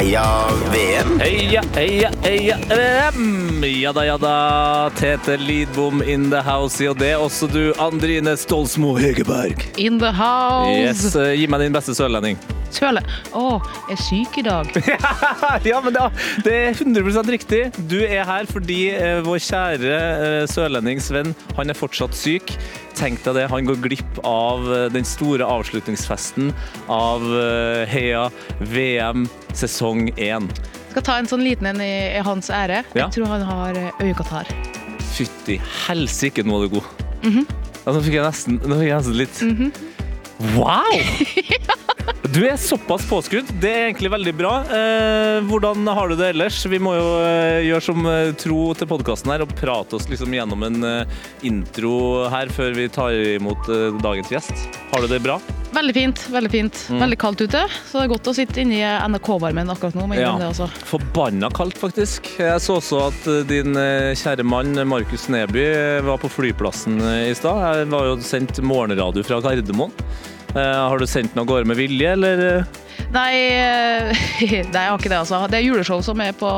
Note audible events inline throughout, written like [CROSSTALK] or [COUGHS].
Heia VM. Heia, heia, heia VM! Ja da, ja da. Tete Lidbom in the house. Og det er også du, Andrine Stolsmo Hegerberg. In the house. Yes, eh, Gi meg din beste sørlending. Søle. Å, jeg er syk i dag. [LAUGHS] ja, men det, det er 100 riktig. Du er her fordi eh, vår kjære eh, sørlending Sven, han er fortsatt syk. Tenk deg det, han går glipp av eh, den store avslutningsfesten av eh, Heia VM sesong 1. Skal ta en sånn liten en i, i hans ære. Ja. Jeg tror han har eh, øyekatarr. Fytti helsike, nå er du god. ja, nå fikk jeg nesten, nå fikk jeg nesten litt Wow! [LAUGHS] Du er såpass påskrudd. Det er egentlig veldig bra. Eh, hvordan har du det ellers? Vi må jo eh, gjøre som eh, tro til podkasten her og prate oss liksom gjennom en eh, intro her før vi tar imot dagens gjest. Har du det bra? Veldig fint. veldig fint. Veldig kaldt ute, så det er godt å sitte inne i NRK-varmen akkurat nå. Ja. det også. Forbanna kaldt, faktisk. Jeg så også at din kjære mann Markus Neby var på flyplassen i stad. Jeg var jo sendt morgenradio fra Gardermoen. Eh, Har du sendt den av gårde med vilje, eller? eh? Nei, eh, [LAUGHS] nei, jeg har ikke det, altså. Det er juleshow som er på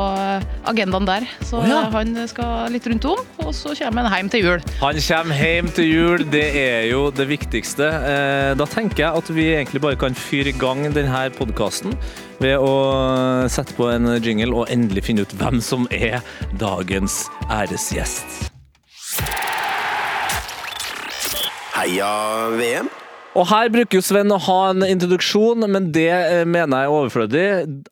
agendaen der. Så oh, ja. han skal litt rundt om, og så kommer han hjem til jul. Han kommer hjem til jul, det er jo det viktigste. Eh, Da tenker jeg at vi egentlig bare kan fyre i gang denne podkasten ved å sette på en jingle og endelig finne ut hvem som er dagens æresgjest. Heia VM. Og her bruker jo Sven å ha en introduksjon, men det eh, mener jeg er overflødig.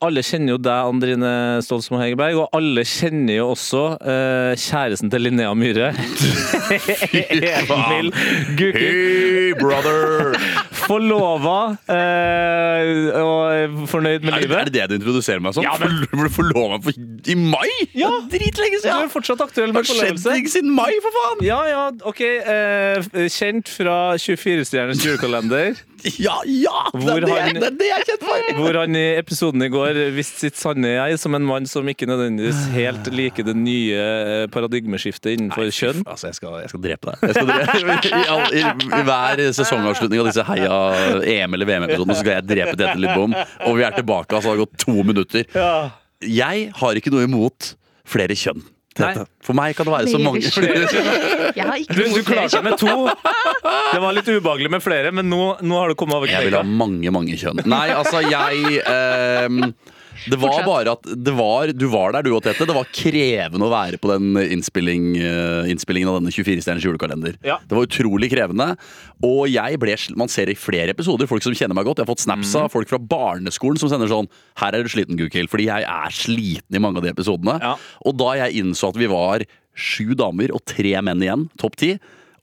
Alle kjenner jo deg, Andrine Stolsmo Hegerberg, og alle kjenner jo også uh, kjæresten til Linnea Myhre. [LAUGHS] Fy [LAUGHS] faen! Hey, brother! [LAUGHS] Forlova eh, og fornøyd med Er det, er det det du introduserer meg som? Ja, men- For- Ble du forlova for, i mai? Ja. Dritlenge Du er siden! fortsatt aktuell Det med har skjedd forlovelse. ting siden mai, for faen! Ja, ja, OK. Eh, kjent fra 24-stjerners julekalender, [LAUGHS] Ja, ja! Det Hvor er det, han- det er det jeg er kjent for! hvor han i episoden i går viste sitt sanne jeg som en mann som ikke nødvendigvis helt liker det nye eh, paradigmeskiftet innenfor kjønn. Altså, jeg skal, jeg skal drepe deg. Jeg skal drepe, [LAUGHS] i, all, i, I hver sesongavslutning av disse Heia EM- eller VM-episodene Så skal jeg drepe Tete Lidbom. Og vi er tilbake, altså det har gått to minutter. Jeg har ikke noe imot flere kjønn. Nei. For meg kan det være så mange [LAUGHS] Jeg har ikke Du, du klarte deg med to. Det var litt ubehagelig med flere, men nå, nå har du kommet over Jeg vil ha mange, mange kjønn. Nei, altså, jeg ehm, Det var Fortsett. bare at det var, Du var der, du og Tete. Det var krevende å være på den innspilling, eh, innspillingen av denne 24-stjerners julekalender. Ja. Det var utrolig krevende. Og jeg ble Man ser i flere episoder folk som kjenner meg godt. Jeg har fått snaps av av folk fra barneskolen som sender sånn Her er du sliten, Gukild. Fordi jeg er sliten i mange av de episodene. Ja. Og da jeg innså at vi var sju damer og tre menn igjen, topp ti,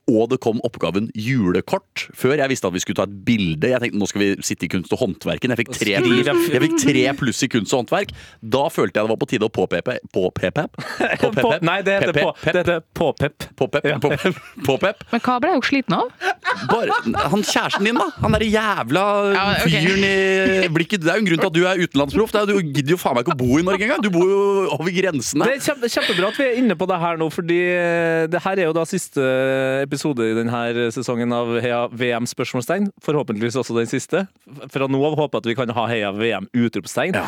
og det kom oppgaven julekort før jeg visste at vi skulle ta et bilde. Jeg tenkte nå skal vi sitte i kunst og håndverken. Jeg fikk tre, jeg fikk tre pluss i kunst og håndverk. Da følte jeg det var på tide å påpepe Påpep? [LAUGHS] På, nei, det heter på, det heter påpep. Påpep. Påpep. Påpep. Men hva ble jeg jo sliten av? Bare, han kjæresten din, da. Han derre jævla Ja, fyren i blikket. Det er jo en grunn til at du er utenlandsproff. Er Du gidder jo faen meg ikke å bo i Norge engang. Du bor jo over grensene. Det er kjempe, kjempebra at vi er inne på det her nå, fordi eh, det her er jo da siste episode i denne sesongen av Heia VM spørsmålstegn. Forhåpentligvis også den siste. Fra nå av håper jeg at vi kan ha Heia VM utropstegn. Ja.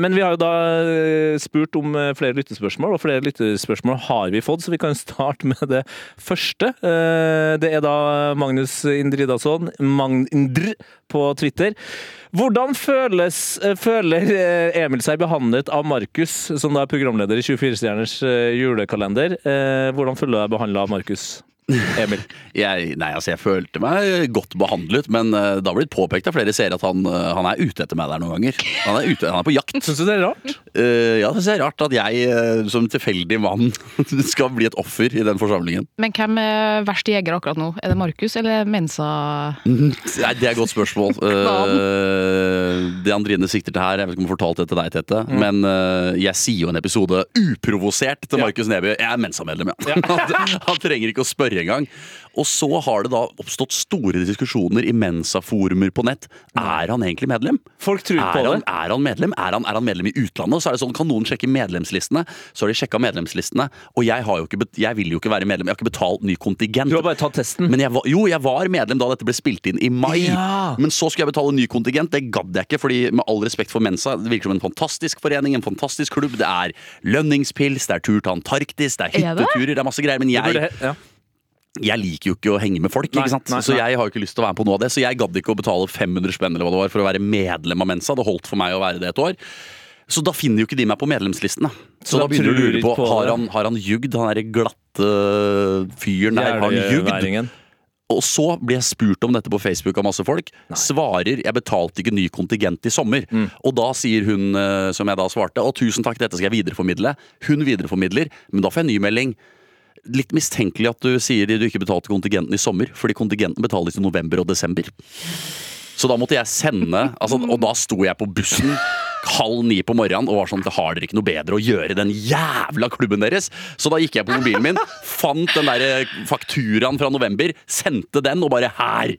men vi har jo da eh, spurt om eh, flere lyttespørsmål, og flere lyttespørsmål har vi fått, så vi kan [LAUGHS] starte med det første. Eh, det er da Magnus Indridason, Magndr på Twitter. Hvordan føles, eh, føler eh, Emil seg behandlet av Markus, som da er programleder i 24-stjerners eh, julekalender? Eh, Hvordan føler du deg behandla av Markus? Emil. [LAUGHS] Jeg, nei, altså jeg følte meg godt behandlet, men eh, det har blitt påpekt av flere seere at han, eh, han er ute etter meg der noen ganger. Han er, ute, han er på jakt. Syns du det er rart? Uh, ja, det er rart at jeg som tilfeldig mann [LAUGHS] skal bli et offer i den forsamlingen. Men hvem er verst jeger akkurat nå? Er det Markus eller Mensa? [LAUGHS] Nei, Det er et godt spørsmål. Eh, det Andrine sikter til her, jeg vet ikke om jeg har fortalt det til deg, Tete, men eh, jeg sier jo en episode uprovosert til Ja. Markus Neby. Jeg er Mensa-medlem, ja. han, han trenger ikke å spørre engang. Og så har det da oppstått store diskusjoner i Mensa-forumer på nett. Er han egentlig medlem? Folk tror Er på han, det. er han medlem? Er han, er han medlem i utlandet? så er det sånn, kan noen sjekke medlemslistene? Så har de sjekka medlemslistene, og jeg, har jo ikke, jeg vil jo ikke være medlem. Jeg har ikke betalt ny kontingent. Du har bare tatt testen. Men jeg jo, jeg var medlem da dette ble spilt inn i mai. Ja. Men så skulle jeg betale ny kontingent. Det gadd jeg ikke, fordi med all respekt for Mensa, det virker som en fantastisk forening, en fantastisk klubb. Det er lønningspils, det er tur til Antarktis, det er Er det? hytteturer, det er masse greier. Men jeg. Jeg liker jo ikke å henge med folk, Nei, ikke sant? nei, så jeg har jo ikke lyst til å være med på noe av det. Så jeg gadd ikke å betale 500 spenn eller hva det var for å være medlem av Mensa. Det holdt for meg å være det et år. Så da finner jo ikke de meg på medlemslistene. Så, Så da da begynner du å lure på, på har han, har han jugd, han derre glatte fyren der, har han jugd? Og så blir jeg spurt om dette på Facebook av masse folk. Svarer jeg betalte ikke ny kontingent i sommer. Mm. Og da sier hun eh, som jeg da svarte, å tusen takk, dette skal jeg videreformidle. Hun videreformidler, men da får jeg ny melding. Litt mistenkelig at du sier du ikke betalte kontingenten i sommer, fordi kontingenten betales i november og desember. Så da måtte jeg sende, altså, og da sto jeg på bussen halv ni på morgenen og var sånn Har dere ikke noe bedre å gjøre i den jævla klubben deres? Så da gikk jeg på mobilen min, fant den der fakturaen fra november, sendte den og bare her.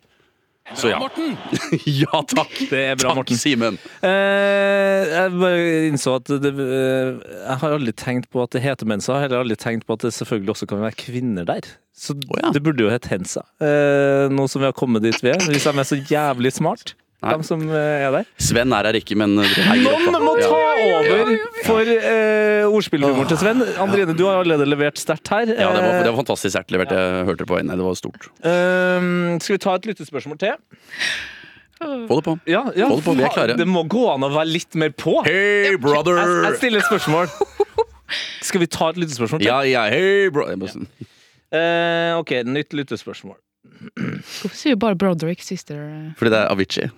Så ja. [LAUGHS] ja, takk. Det er bra, takk, Morten. Simen. Eh, jeg bare innså at det, eh, Jeg har aldri tenkt på at det heter Mensa. Jeg har heller aldri tenkt på at det selvfølgelig også kan være kvinner der. Så oh, ja. det burde jo hett Hensa. Eh, nå som vi har kommet dit vi er. Hvis de er så jævlig smart, Nei. de som eh, er der. Sven er her ikke, men Noen må ta Ja. over for eh, ordspillhumoren til Sven. Andrine, du har allerede levert sterkt her. Ja, det var, Eh, det var fantastisk sterkt levert. Jeg hørte det på øynene. Det var stort. Um, skal vi ta et lyttespørsmål til? Få det på. Ja, ja, Få det på, vi er klare. Det må gå an å være litt mer på. Hey, Jeg, jeg stiller et spørsmål. Skal vi ta et lyttespørsmål til? Ja, ja, hey, bro. Ja. Eh, ok, nytt lyttespørsmål. Hvorfor sier du bare Broderick, sister? Fordi det er Avicii.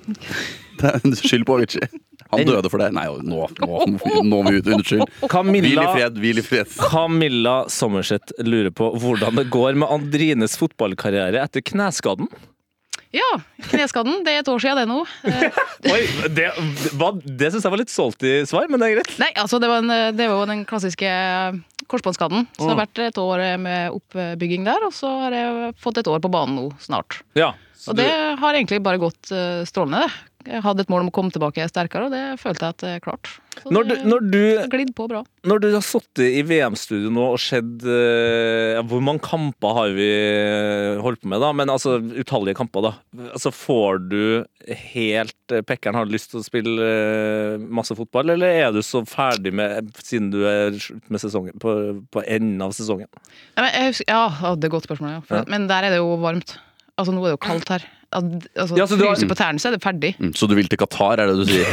Det er en skyld på Avicii. Han døde for det. Nei, nå, nå, nå må vi ut. Unnskyld. Hvil i Camilla, fred, hvil i fred. Camilla Sommerseth lurer på hvordan det går med Andrines fotballkarriere etter kneskaden. Ja, kneskaden. Det er et år siden, det nå. Eh, [LAUGHS] Oi, Det, hva- det syns jeg var litt salty svar, men det er greit. Nei, altså det var, en, det var den klassiske korsbåndskaden. Så det har vært et år med oppbygging der, og så har jeg fått et år på banen nå snart. Ja, Og det har egentlig bare gått eh, strålende, det. Jeg hadde et mål om å komme tilbake sterkere, og det følte jeg at jeg klarte. Så Når du, når du på bra. Når du har sittet i VM-studio nå og sett eh, ja, Hvor mange kamper har vi eh, holdt på med, da? Men altså utallige kamper, da. Altså Får du helt eh, Pekkeren har lyst til å spille masse fotball, eller er du så ferdig med Siden du er slutt med sesongen, på, på enden av sesongen? Ja, men jeg ja, det er et godt spørsmål, ja. For, Ja. Men der er det jo varmt. Altså Nå er det jo kaldt her. Altså, Ja, så du har- Fryser på tærne, så er det ferdig. Mm, Så du vil til Qatar, er det du sier?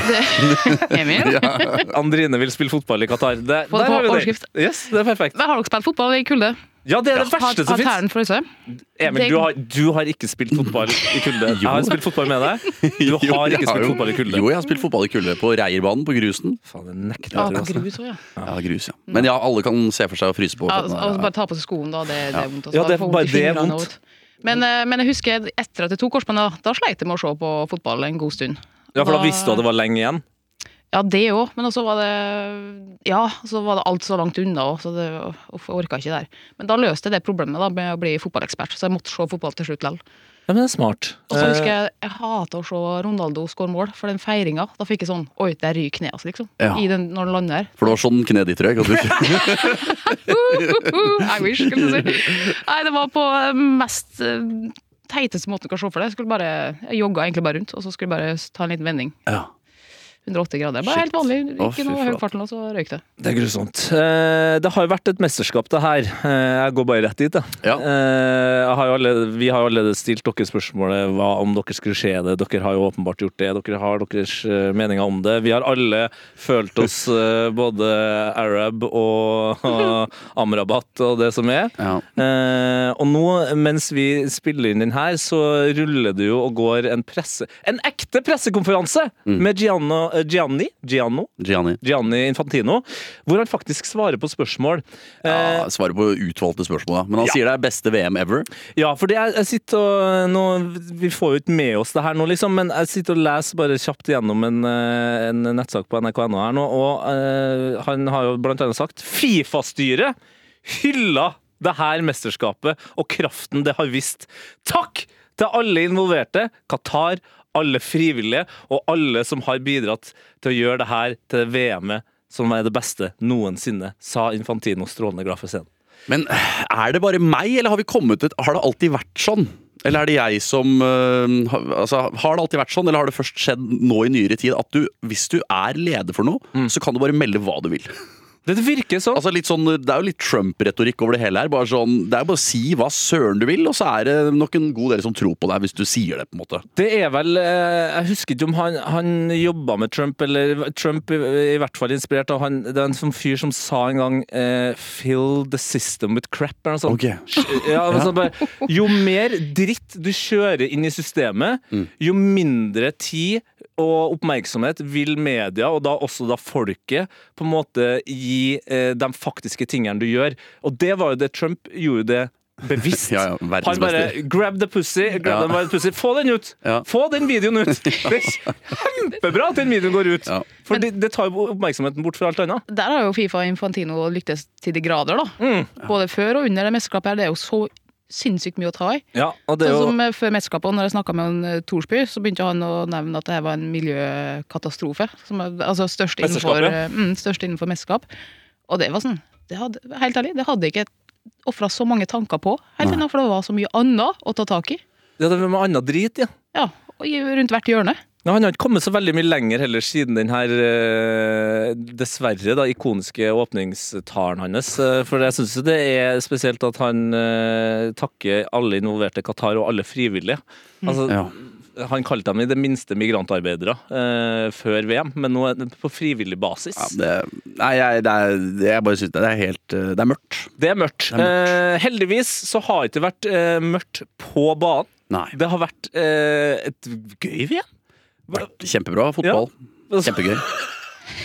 [LAUGHS] Emil? [LAUGHS] Andrine vil spille fotball i Qatar. Det, Få det der på har vi overskrift. Yes, det er perfekt. Har dere spilt fotball i kulde? Ja, det er det Har, verste som har fins. tærne fryst? Emil, Det- du har, du har ikke spilt fotball i kulde. [LAUGHS] Jeg har spilt fotball med deg. Du Jo, har jeg ikke spilt jo- fotball i kulde. Jo, jeg har spilt fotball i kulde. På Reierbanen, på grusen. Faen, det nekter Ja, jeg til. altså. grus også, ja. Ja, grus, ja. Men ja, alle kan se for seg å fryse på. Ja, altså, altså, bare ta på seg skoene, da. Det, det er vondt. Altså. Ja, det er bare det er vondt. Men, eh, men jeg husker etter at jeg tok korsbåndet, da, da sleit jeg med å se på fotball en god stund. Ja, for da visste du at det var lenge igjen? Ja, det òg, men også var det Ja, så var det alt så langt unna òg, så det, uff, jeg orka ikke der. Men da løste jeg det problemet da, med å bli fotballekspert, så jeg måtte se fotball til slutt likevel. Ja, men det er smart. Og så husker Eh, jeg jeg hata å se Ronaldo skåre mål, for den feiringa, da fikk jeg sånn Oi, der ryker kneet, hans, liksom. Ja. I den, når den lander. For det var sånn kneet ditt røyk? I wish, skulle jeg si. Nei, det var på eh, mest eh, teiteste måten du kan se for deg. Jeg, skulle bare, jeg jogga egentlig bare rundt, og så skulle jeg bare ta en liten vending. Ja. 180 grader. Bare Shit. helt vanlig. Ikke fy noe høy fart, så røyk det. Det er grusomt. Eh, Det har jo vært et mesterskap, det her. Eh, Jeg går bare rett dit, jeg. Ja. Eh, jeg har jo allerede, vi har jo allerede stilt dere spørsmålet hva om dere skulle se det. Dere har jo åpenbart gjort det. Dere har deres meninger om det. Vi har alle følt oss [LAUGHS] både Arab og Amrabat og det som er. Ja. Eh, og nå, mens vi spiller inn den her, så ruller det jo og går en presse... En ekte pressekonferanse med Gianno, eh, Gianni, Gianno, Gianni. Gianni Infantino, hvor han faktisk svarer på spørsmål. Eh, Ja, svarer på utvalgte spørsmål, da. Men han Ja. sier det er beste VM ever. ja, for jeg, jeg sitter og nå, Vi får jo ikke med oss det her nå, liksom, men jeg sitter og leser bare kjapt gjennom en, eh, en nettsak på nrk.no her nå, og uh, han har jo blant annet sagt Fifa-styret hylla det her mesterskapet og kraften det har vist. Takk til alle involverte, Qatar, alle frivillige og alle som har bidratt til å gjøre det her til VM-et som er det beste noensinne, sa Infantino strålende glad for scenen. Men er det bare meg, eller har vi kommet ut Har det alltid vært sånn? Eller er det jeg som øh, altså, Har det alltid vært sånn, eller har det først skjedd nå i nyere tid at du, hvis du er leder for noe, så kan du bare melde hva du vil? Det virker sånn. Altså litt sånn, Det er jo litt Trump-retorikk over det hele her. Bare sånn, det er jo bare å si hva søren du vil, og så er det nok en god del som tror på deg hvis du sier det. på en måte Det er vel eh, Jeg husker ikke om han, han jobba med Trump, eller Trump i, i hvert fall inspirert av han Det er en sånn fyr som sa en gang eh, 'fill the system with crap', eller noe sånt. Okay. Ja, altså bare, jo mer dritt du kjører inn i systemet, Mm. jo mindre tid og oppmerksomhet vil media, og da også da folket, på en måte gi eh, de faktiske tingene du gjør. Og det var jo det Trump gjorde det bevisst. [LAUGHS] Ja, ja, Han bare. 'grab the pussy', grab Ja. the pussy. Få den ut! Ja. Få den videoen ut! [LAUGHS] Det er kjempebra at den videoen går ut! Ja. For det, det tar jo oppmerksomheten bort fra alt annet. Der har jo Fifa og Infantino lyktes til de grader, da. Mm. Både før og under det mesterskapet her. Det er jo så sinnssykt mye å ta i. Ja, og det Sånn som jo... Før mesterskapet, når jeg snakka med en, eh, Thorsby, så begynte han å nevne at det var en miljøkatastrofe. Som er, altså størst innenfor, eh, mm, størst innenfor mesterskap. Og det var sånn det hadde, Helt ærlig, det hadde ikke ofra så mange tanker på, helt ennå, for det var så mye annet å ta tak i. ja, det er med annet drit, ja. Ja, og rundt hvert hjørne. Men han har ikke kommet så veldig mye lenger heller siden den her eh, dessverre da, ikoniske åpningstalen hans. Eh, For jeg syns det er spesielt at han eh, takker alle involverte i Qatar og alle frivillige. Altså, Ja. Han kalte dem i det minste migrantarbeidere eh, før VM, men nå er det på frivillig basis. Ja, det, nei, jeg, det er, jeg bare synes det er helt Det er mørkt. Det er mørkt. Det er mørkt. Eh, heldigvis så har det ikke vært eh, mørkt på banen. Nei. Det har vært et gøy VM. Vært kjempebra fotball. Kjempegøy. [LAUGHS]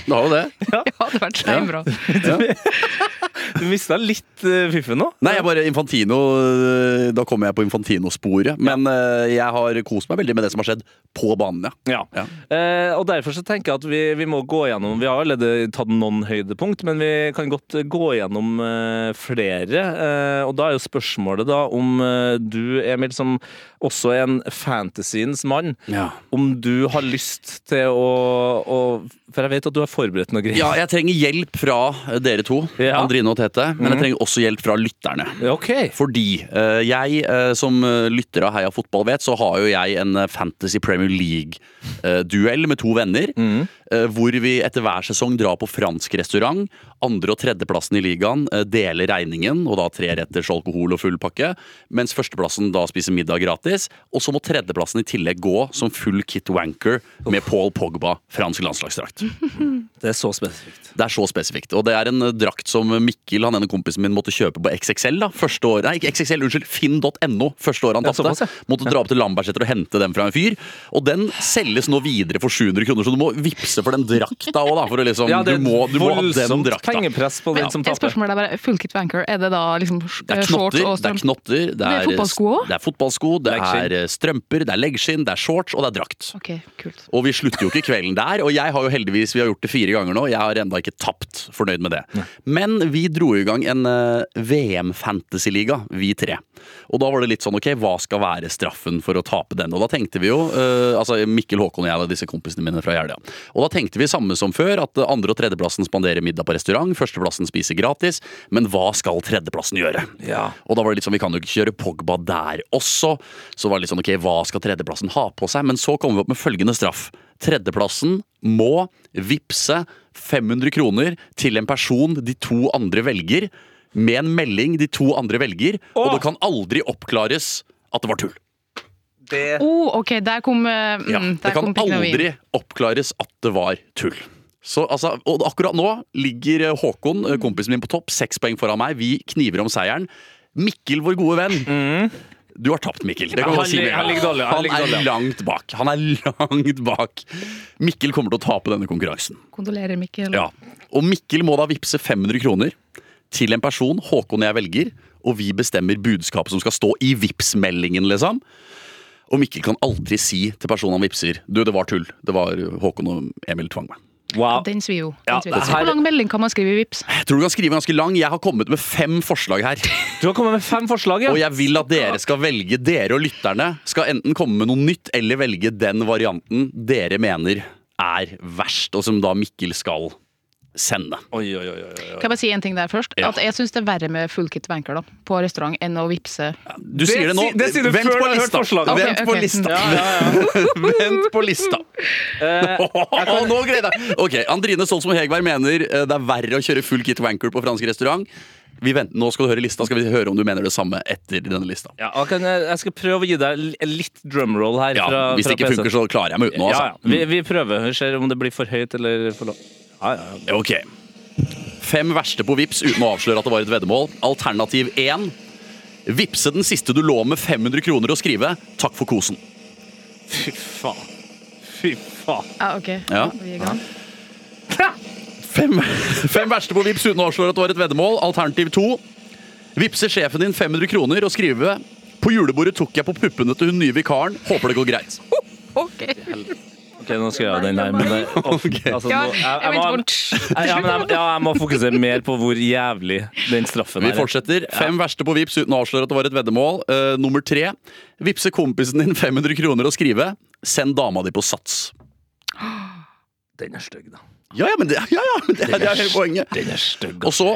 Du har jo det. Ja, det hadde vært steinbra. [LAUGHS] Du mista litt uh, fiffen nå. Nei, jeg bare Infantino øh, Da kommer jeg på Infantino-sporet. Men uh, jeg har kost meg veldig med det som har skjedd på banen, ja. Ja. Eh, og derfor så tenker jeg at vi, vi må gå gjennom Vi har allerede tatt noen høydepunkt, men vi kan godt gå gjennom eh, flere. Eh, og da er jo spørsmålet da om eh, du, Emil, som også er en fantasyens mann, Ja. om du har lyst til å, å For jeg vet at du har forberedt noe greier. Ja, jeg trenger hjelp fra dere to, Ja. Andrine og Tete. Men jeg trenger også hjelp fra lytterne. Okay. Fordi eh, jeg, eh, som eh, lytter av Heia Fotball vet, så har jo jeg en eh, Fantasy Premier League-duell med to venner. eh, hvor vi etter hver sesong drar på fransk restaurant. Andre- og tredjeplassen i ligaen eh, deler regningen, og da tre retters alkohol og full pakke. Mens førsteplassen da spiser middag gratis. Og så må tredjeplassen i tillegg gå som full kit wanker med Paul Pogba, fransk landslagsdrakt. [LAUGHS] Det er så spesifikt. Det er så spesifikt. Og det er en eh, drakt som Mikkel, han ene kompisen min, måtte kjøpe på XXL. da, første år, Nei, ikke XXL, unnskyld, finn.no. Første året han tapte. ja. Måtte dra opp til Lambertseter og hente den fra en fyr. Og den selges nå videre for 700 kroner, så du må vippse for den drakta òg, da. For å liksom, Ja, du, må, du må ha den drakta. Pengepress på den Ja. som taper. spørsmål er bare, Full kit wanker, er det da liksom Det er eh, shorts knotter, og det er, knotter, det Det er er, fotballsko det er fotballsko, det er eh, strømper, det er leggskinn, det er shorts, og det er drakt. Ok, kult. Og vi slutter jo ikke kvelden der, og jeg har jo heldigvis vi har gjort det fire ganger nå. Jeg har enda ikke tapt. Fornøyd med det. Men vi dro i gang en uh, VM-fantasyliga, vi tre. Og da var det litt sånn ok, hva skal være straffen for å tape den? Og da tenkte vi jo, eh, altså Mikkel Håkon og jeg og disse kompisene mine fra Jeløya. Og da tenkte vi samme som før, at eh, andre- og tredjeplassen spanderer middag på restaurant, førsteplassen spiser gratis, men hva skal tredjeplassen gjøre? Ja. Og da var det litt sånn, vi kan jo ikke kjøre Pogba der også. Så var det litt sånn, ok, hva skal tredjeplassen ha på seg? Men så kommer vi opp med følgende straff. Tredjeplassen må vippse 500 kroner til en person de to andre velger, med en melding de to andre velger, og det kan aldri oppklares at det var tull. Det Oh, ok, der kom, eh, mm, Ja, der det kan aldri oppklares at det var tull. Så, altså, og akkurat nå ligger Håkon, eh, kompisen min, på topp. Seks poeng foran meg. Vi kniver om seieren. Mikkel, vår gode venn. Du har tapt, Mikkel. Det kan Mm. Ja, han, si han dårlig, han Han er dårlig. langt bak. Han er langt bak. Mikkel kommer til å tape denne konkurransen. Kondolerer, Mikkel. Ja. Og Mikkel må da vippse 500 kroner til en person Håkon og jeg velger, og vi bestemmer budskapet som skal stå i Vipps-meldingen, liksom. Og Mikkel kan aldri si til personen han vipser Du, det var tull. Det var Håkon og Emil tvang meg. Wow. Den svir jo. Ja, svir. her- Hvor lang melding kan man skrive i Vips? Jeg tror du kan skrive ganske lang. Jeg har kommet med fem forslag her. Du har kommet med fem forslag, ja. Og jeg vil at dere skal velge, dere og lytterne, skal enten komme med noe nytt eller velge den varianten dere mener er verst, og som da Mikkel skal sende. det. oi, oi. oi, oi. Kan jeg bare si en ting der først? Ja. At jeg syns det er verre med full kit wanker da, på restaurant enn å vippse. Du sier det nå. si- det sier du Vent før på du har hørt lista. Okay, Vent okay. på lista. Ja, ja, ja. [LAUGHS] Vent på lista. [LAUGHS] Eh, nå gleder jeg Ok, Andrine Solsmo Hegberg mener eh, det er verre å kjøre full kit wanker på fransk restaurant. Vi venter, nå skal du høre lista, skal vi høre om du mener det samme etter denne lista. ja, okay, jeg, skal prøve å gi deg litt drumroll her. Ja, fra, Hvis det ikke funker, så klarer jeg meg uten nå. Ja, ja. Altså. Vi, vi prøver. Vi ser om det blir for høyt eller for lavt. Ok. Fem verste på Vips uten å avsløre at det var et veddemål. Alternativ 1. Vipse den siste du lå med 500 kroner og skrive 'takk for kosen'. Fy faen. Fy faen. Ja, ok. Ja. Vi er i gang. Fem, fem verste på Vips uten å avsløre at det var et veddemål. Alternativ 2. Vipse sjefen din 500 kroner og skrive 'på julebordet tok jeg på puppene til hun nye vikaren'. Håper det går greit. [LAUGHS] Ok. Ok, nå skal jeg gjøre den her, men det, okay. altså, nå, jeg, jeg må, bort. ja, men jeg, ja, jeg må fokusere mer på hvor jævlig den straffen Vi er. fortsetter. Fem verste på Vips uten å avsløre at det var et veddemål. Uh, nummer tre. Vipse kompisen din 500 kroner og skrive 'send dama di på sats'. Den er stygg, da. Ja, ja, men det, ja, ja, men det, er- det er hele poenget. Den er stygg. Og så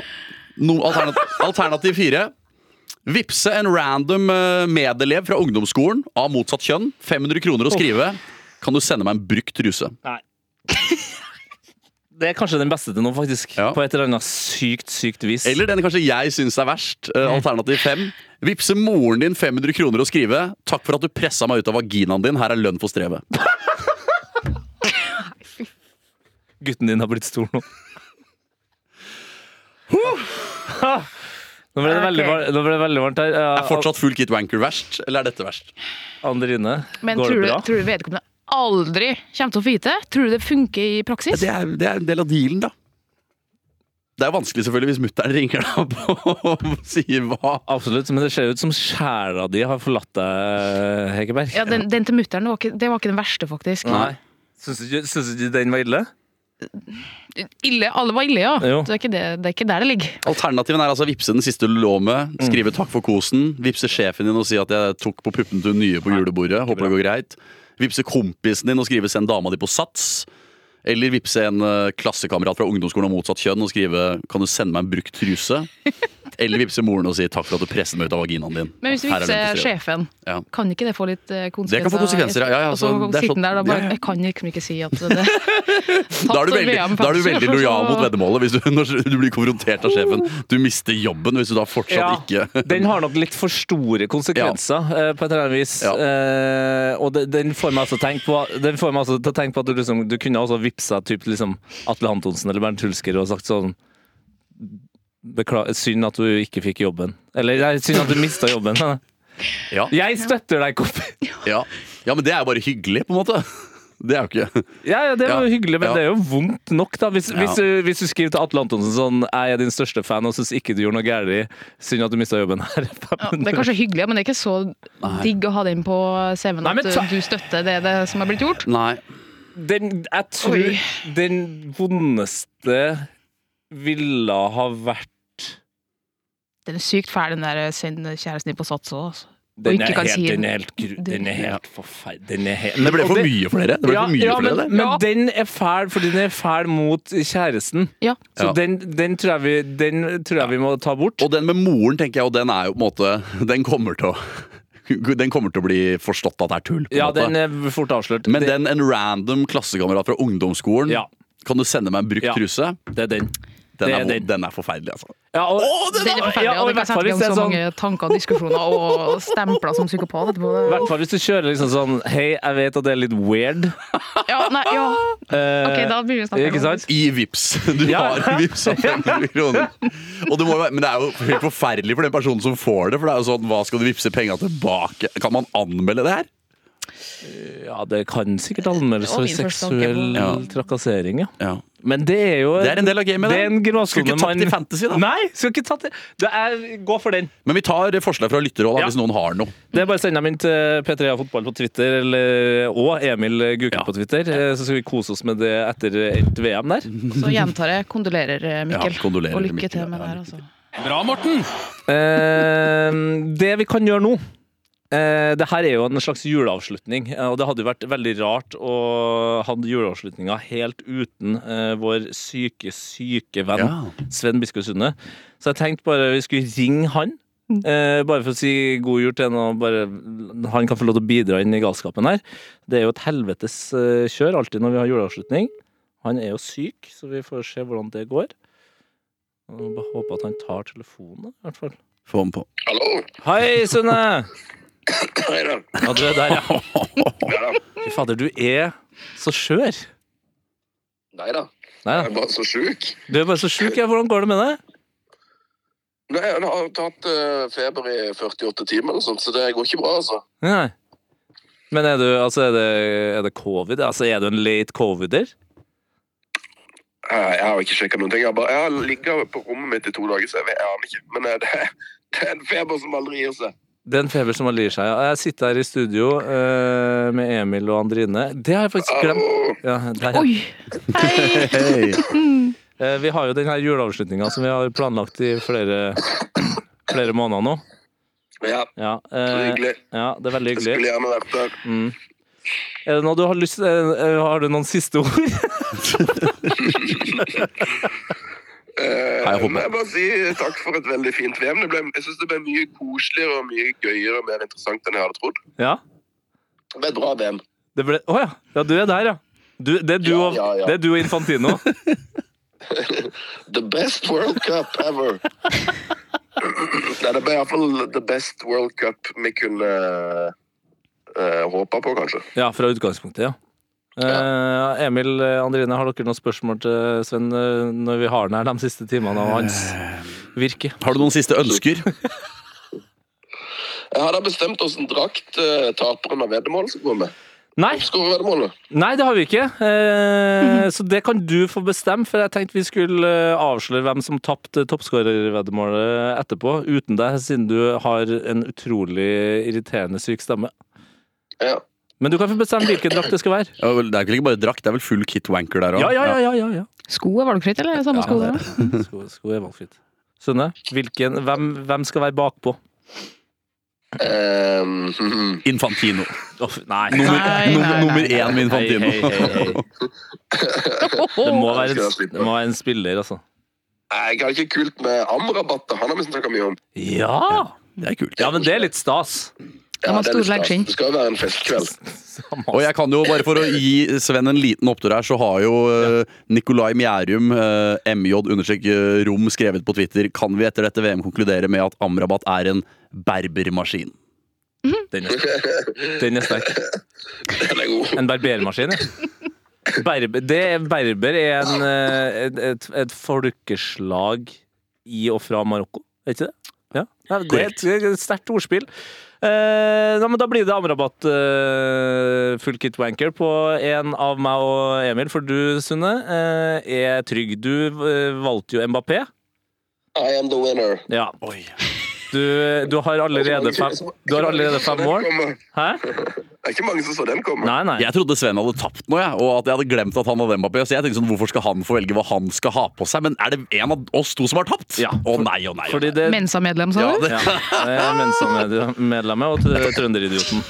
no, alternativ, alternativ fire. Vipse en random eh, medelev fra ungdomsskolen av motsatt kjønn 500 kroner og skrive 'Kan du sende meg en brukt truse'? Nei. Det er kanskje den beste til nå, faktisk. Ja. På et eller annet sykt, sykt vis. Eller den kanskje jeg syns er verst. eh, alternativ fem. Vipse moren din 500 kroner og skrive 'Takk for at du pressa meg ut av vaginaen din. Her er lønn for strevet'. [LAUGHS] Gutten din har blitt stor nå. Nå ble det veldig, var- nå ble det veldig varmt her. Ja, Er fortsatt full kit wanker verst, eller er dette verst? Andrine, Men går tror det du, tror du vedkommende aldri kommer til å få vite? Tror du det funker i praksis? Det er, det er en del av dealen, da. Det er vanskelig selvfølgelig hvis mutter'n ringer deg opp og [LAUGHS] sier hva. Absolutt, men det ser ut som kjæra di har forlatt deg, Hegerberg. Ja, den, den til mutter'n var, ikke- det var ikke den verste, faktisk. Nei. Syns du, ikke- syns du ikke den var ille? Ille, Alle var ille, ja. Jo. Det er, ikke det, det er ikke der det ligger. Alternativen er altså å vippse den siste du lå med, skrive takk for kosen, vippse sjefen din og si at jeg tok på puppen til hun nye på julebordet, håper det går greit. Vippse kompisen din og skrive 'send dama di på sats'. Eller vippse en eh, klassekamerat fra ungdomsskolen av motsatt kjønn og skrive 'kan du sende meg en brukt truse'? Eller vippse moren og si 'takk for at du presset meg ut av vaginaen din'. Men hvis du er vippser sjefen, Ja. kan ikke det få litt eh, konsekvenser? Det kan få konsekvenser, ja. Ja, ja, og så altså, det er sånn- der da bare ja, ja. Jeg kan liksom ikke si at det [LAUGHS] Da er, du veldig, da er du veldig lojal mot [LAUGHS] veddemålet hvis du, [LAUGHS] når du blir konfrontert av sjefen. Du mister jobben hvis du da fortsatt Ja, ikke Den har nok litt for store konsekvenser, ja. på et eller annet vis. Ja. Eh, og den får meg altså tenke på Den får meg altså til å tenke på at du liksom Du kunne også vippsa typ liksom Atle Antonsen eller Bernt Hulsker og sagt sånn Bekla synd at du ikke fikk jobben. Eller nei, synd at du mista jobben. ja, [LAUGHS] Jeg støtter deg, Koppi! [LAUGHS] ja. ja, men det er jo bare hyggelig, på en måte. Det er jo ikke Ja, ja, det var Ja, hyggelig, men ja. det er jo vondt nok, da. Hvis, Ja. hvis, du, hvis du skriver til Atle Antonsen sånn Jeg er din største fan og syns ikke du gjorde noe galt? Synd at du mista jobben her. Ja, det er [LAUGHS] kanskje hyggelig, men det er ikke så digg å ha den på CV-en at Nei, du støtter det, det som er blitt gjort. Nei. Den, jeg tror Oi. den vondeste ville ha vært Den er sykt fæl, den der send kjæresten din på sats òg. Altså. Den er, helt, si- den er helt. Den er helt forferdelig. Den er helt, Men det ble for mye for dere. Ble ja, for mye ja, for men, men Ja. den er fæl fordi den er fæl mot kjæresten. Ja. Så Ja. den, den, tror jeg vi, den tror jeg vi må ta bort. Og den med moren, tenker jeg, og den er jo på en måte Den kommer til å [LAUGHS] den kommer til å bli forstått at det er tull. på Ja, måte. den er fort avslørt. Men den en random klassekamerat fra ungdomsskolen Ja. Kan du sende meg en brukt Ja. truse? det er den. Den Det er, det, den. er forferdelig, altså. Ja, og, Den er forferdelig, Ja, og og og, det er så sånn mange tanker og diskusjoner og stempler som psykopat etterpå. [LAUGHS] I hvert fall hvis du kjører liksom sånn Hei, jeg vet at det er litt weird. Ja, nei, ja. [LAUGHS] Eh, Ok, da begynner vi å snakke Ikke om sant? I Vips Du Ja. har Vips av 500 kroner. Og det må, være- men det er jo helt forferdelig for den personen som får det. For det er jo sånn, Hva skal du vippse penga tilbake? Kan man anmelde det her? Ja, det kan sikkert anmeldes for seksuell Ja. trakassering, ja. Ja. Men det er jo Det er en del av gamet, Det er en Skulle ikke tatt man- i fantasy, da. Nei, skal ikke tatt det. det er, gå for den. Men vi tar forslag fra lytterhold Ja. hvis noen har noe. Det er bare å sende dem inn til P3A Fotball på Twitter, eller, og Emil Guke Ja. på Twitter. Eh, Så skal vi kose oss med det etter et VM der. Så gjentar jeg kondolerer, eh, Mikkel. Ja, kondolerer, og lykke Mikkel. til med det her, altså. Bra, Morten! Eh, det vi kan gjøre nå, Eh, det her er jo en slags juleavslutning, eh, og det hadde jo vært veldig rart å ha juleavslutninga helt uten eh, vår syke, syke venn Ja. Sven Biskov Sunde. Så jeg tenkte bare vi skulle ringe han. Eh, bare for å si god jul til han, han kan få lov til å bidra inn i galskapen her. Det er jo et helvetes eh, kjør alltid når vi har juleavslutning. Han er jo syk, så vi får se hvordan det går. Og håper at han tar telefonen, i hvert fall. Få den på. Hallo? Hei, Sunne! Ja, du er der, ja. Ja. Fy fader, du er så skjør. Nei da. Jeg er bare så sjuk. du er bare så sjuk. Ja. Hvordan går det med deg? Nei, jeg har tatt eh, feber i 48 timer, eller sånt, så det går ikke bra, altså. Nei. Men er du, altså, er det, er det covid? Altså, er du en late covider? Eh, Jeg har ikke sjekka noen ting. Jeg har, bare, jeg har ligget på rommet mitt i to dager, så jeg, vet, jeg aner ikke. Men eh, det, det er en feber som aldri gir seg. Det er en feber som allier seg. Jeg sitter her i studio eh, med Emil og Andrine. Det har jeg faktisk glemt. Ja, der, ja. Oi! Hei! [LAUGHS] Eh, vi har jo den her juleavslutninga som vi har planlagt i flere, flere måneder nå. Ja, Ja, så eh, hyggelig. ja, det er veldig Jeg skulle hyggelig. gjerne vært der. Mm. Er det noe du har lyst eh, eh, Har du noen siste ord? [LAUGHS] Eh, Hei, jeg men jeg bare si takk for et veldig fint VM. Det ble, jeg synes det ble mye koseligere og mye gøyere og mer interessant enn jeg hadde trodd. Ja? Det ble et bra VM. Å ble Å ja. ja. Du er der, ja. Du, det, er du Ja, og, ja, ja. det er du og Infantino. [LAUGHS] The best World Cup ever. Nei, det ble iallfall the best World Cup vi kunne uh, håpa på, kanskje. Ja, fra utgangspunktet, ja. Eh, Emil, eh, Andrine, har dere noen spørsmål til Sven eh, når vi har den her de siste timene av hans virke? Har du noen siste ønsker? [LAUGHS] Jeg har da bestemt åssen drakt uh, taperen av veddemålet skal gå med. Nei, nei, det har vi ikke. Eh, [LAUGHS] så det kan du få bestemme, for jeg tenkte vi skulle avsløre hvem som tapte toppskårerveddemålet etterpå, uten deg, siden du har en utrolig irriterende syk stemme. Ja. Men du kan få bestemme hvilken drakt det skal være. Ja, vel, Det er vel ikke bare drakt, det er vel full kit wanker der òg? Ja, ja, ja, ja, ja, ja. Sko er valgfritt, eller er det samme sko? Da? det- sko, sko er valgfritt. Sunne, hvilken, hvem, hvem skal være bakpå? Um, Infantino. Oh, nei. Nummer, Nei, nummer, nei, nummer nei. én med Infantino. Hei, hei, hei, hei. Det må være en, det må være en spiller, altså. jeg har ikke kult med Amrabat. da. Han har vi snakka mye om. Ja! Det er kult. Ja, men det er litt stas. Har det er litt Det skal jo være en festkveld. [LAUGHS] Og jeg kan jo, bare for å gi Sven en liten opptur her, så har jo uh, Nikolai Mjærum, uh, MJ-rom, skrevet på Twitter Kan vi etter dette VM konkludere med at Amrabat er en berbermaskin? Den er, den er sterk. Den er [LAUGHS] god. En barbermaskin, ja. Berber, det, berber er en, eh, et, et, et folkeslag i og fra Marokko, er ikke det? Ja, ja det er et, det er et sterkt ordspill. Eh, ja, men da blir det Amrabat eh, full kit wanker på en av meg og Emil, for du, Sunne, eh, er trygg. Du eh, valgte jo Mbappé. I am the winner. Ja. Du, du har allerede fem, du har allerede fem mål. Hæ? Det er ikke mange som så den komme. Nei, nei. Jeg trodde Sven hadde tapt nå, jeg, og at jeg hadde glemt at han hadde Mbappé. Så jeg tenkte sånn, Hvorfor skal han få velge hva han skal ha på seg? Men er det en av oss to som har tapt? Ja. Å nei, å nei. Fordi nei. det, Mensa-medlem, sa Ja, du? det, Ja, det er Mensa-medlemmet og trønderidioten.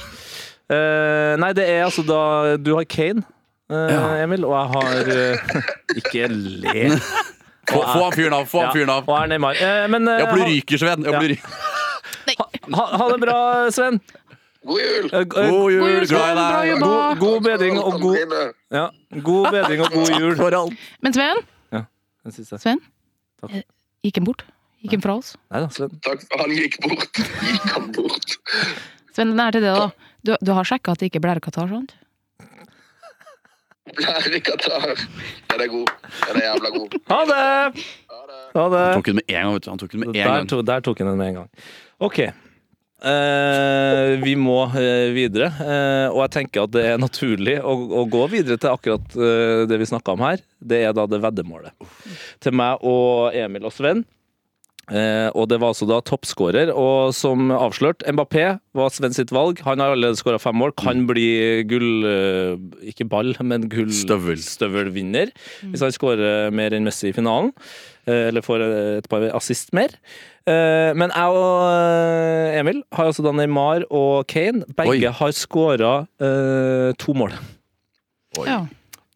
Uh, nei, det er altså da Du har Kane, eh, Emil, og jeg har uh, Ikke le. Få, få han fyren av! Få han fyren av! Og er Neymar. Eh, men eh, Jeg blir ryker, Sven. Jeg Ja. blir ryker. [LAUGHS] ha, ha, ha det bra, Sven. God jul! Eh, eh, God jul, jul, glad i deg! god, god bedring og god, ja, god bedring og god jul. For alt. Men Sven, Den siste. Sven Takk. gikk han bort? Gikk han fra oss? Nei da, Sven. Takk han gikk bort. [LAUGHS] Gikk han bort. Sven, den er til det, da. Du, du har sjekka at det ikke blir blærekatarr, sant? Lærer Qatar. Den er god. Den er jævla god. Ha det! Ha det. Han tok den med en gang. vet du. Han tok den med en Der, gang. to, der tok han den med en gang. OK. Eh, vi må eh, videre, eh, og jeg tenker at det er naturlig å, å gå videre til akkurat eh, det vi snakka om her. Det er da det veddemålet. Til meg og Emil og Sven. Eh, og det var altså da toppskårer, og som avslørt, Mbappé var Sven sitt valg. Han har allerede skåra fem mål, kan bli gull... eh, ikke ball, men gullstøvelvinner. Mm. Hvis han skårer mer enn Messi i finalen. eh, Eller får et par assist mer. Eh, Men jeg og eh, Emil har altså da Neymar og Kane. Begge Oi. har skåra to mål. Oi. Ja.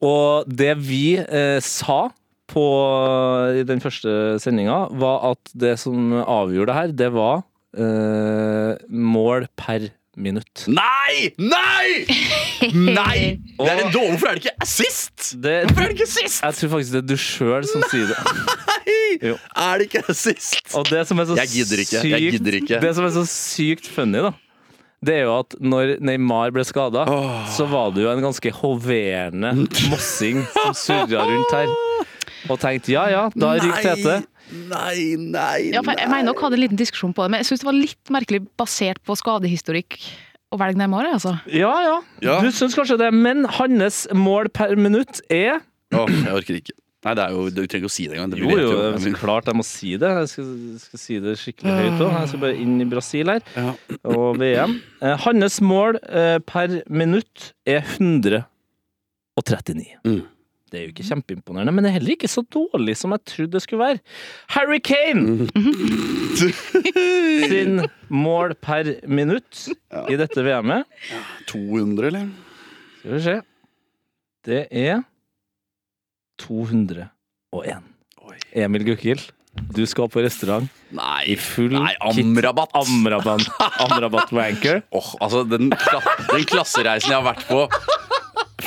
Og det vi eh, sa på, i den første sendinga, var at det som avgjorde det her, det var eh, mål per minutt. Nei! Nei! Nei! [LAUGHS] Det er en dårlig, Hvorfor er det ikke assist? Det, Hvorfor er det ikke assist? jeg tror faktisk det er du sjøl som sier det. [LAUGHS] Jo. Er det ikke assist? Og det som er så Jeg gidder ikke, jeg sykt- gidder ikke. Det som er så sykt funny, da, det er jo at når Neymar ble skada, så var det jo en ganske hoverende mossing som surra rundt her. [LAUGHS] Og tenkte ja ja, da ryker Tete. Nei, nei, Ja, for jeg mener nok hadde en liten diskusjon på det, men jeg syns det var litt merkelig basert på skadehistorikk å velge Neymar. Altså. Ja ja, Ja. du syns kanskje det, men hans mål per minutt er Åh, jeg orker ikke. Nei, det er jo, Du trenger ikke å si det engang. Jo, Jo, jo, klart jeg må si det. Jeg skal, skal si det skikkelig høyt òg. Jeg skal bare inn i Brasil her, Ja. og VM. Eh, Hans mål eh, per minutt er 139. Mm. Det er jo ikke kjempeimponerende, men det er heller ikke så dårlig som jeg trodde det skulle være. Harry Kane [LAUGHS] sin mål per minutt i dette VM-et 200, eller? Skal vi se. Det er 201. Emil Gukild, du skal på restaurant Nei, i full nei kit. amrabatt. Amrabatt. Amrabatt wanker. [LAUGHS] Åh, altså, den, den klassereisen jeg har vært på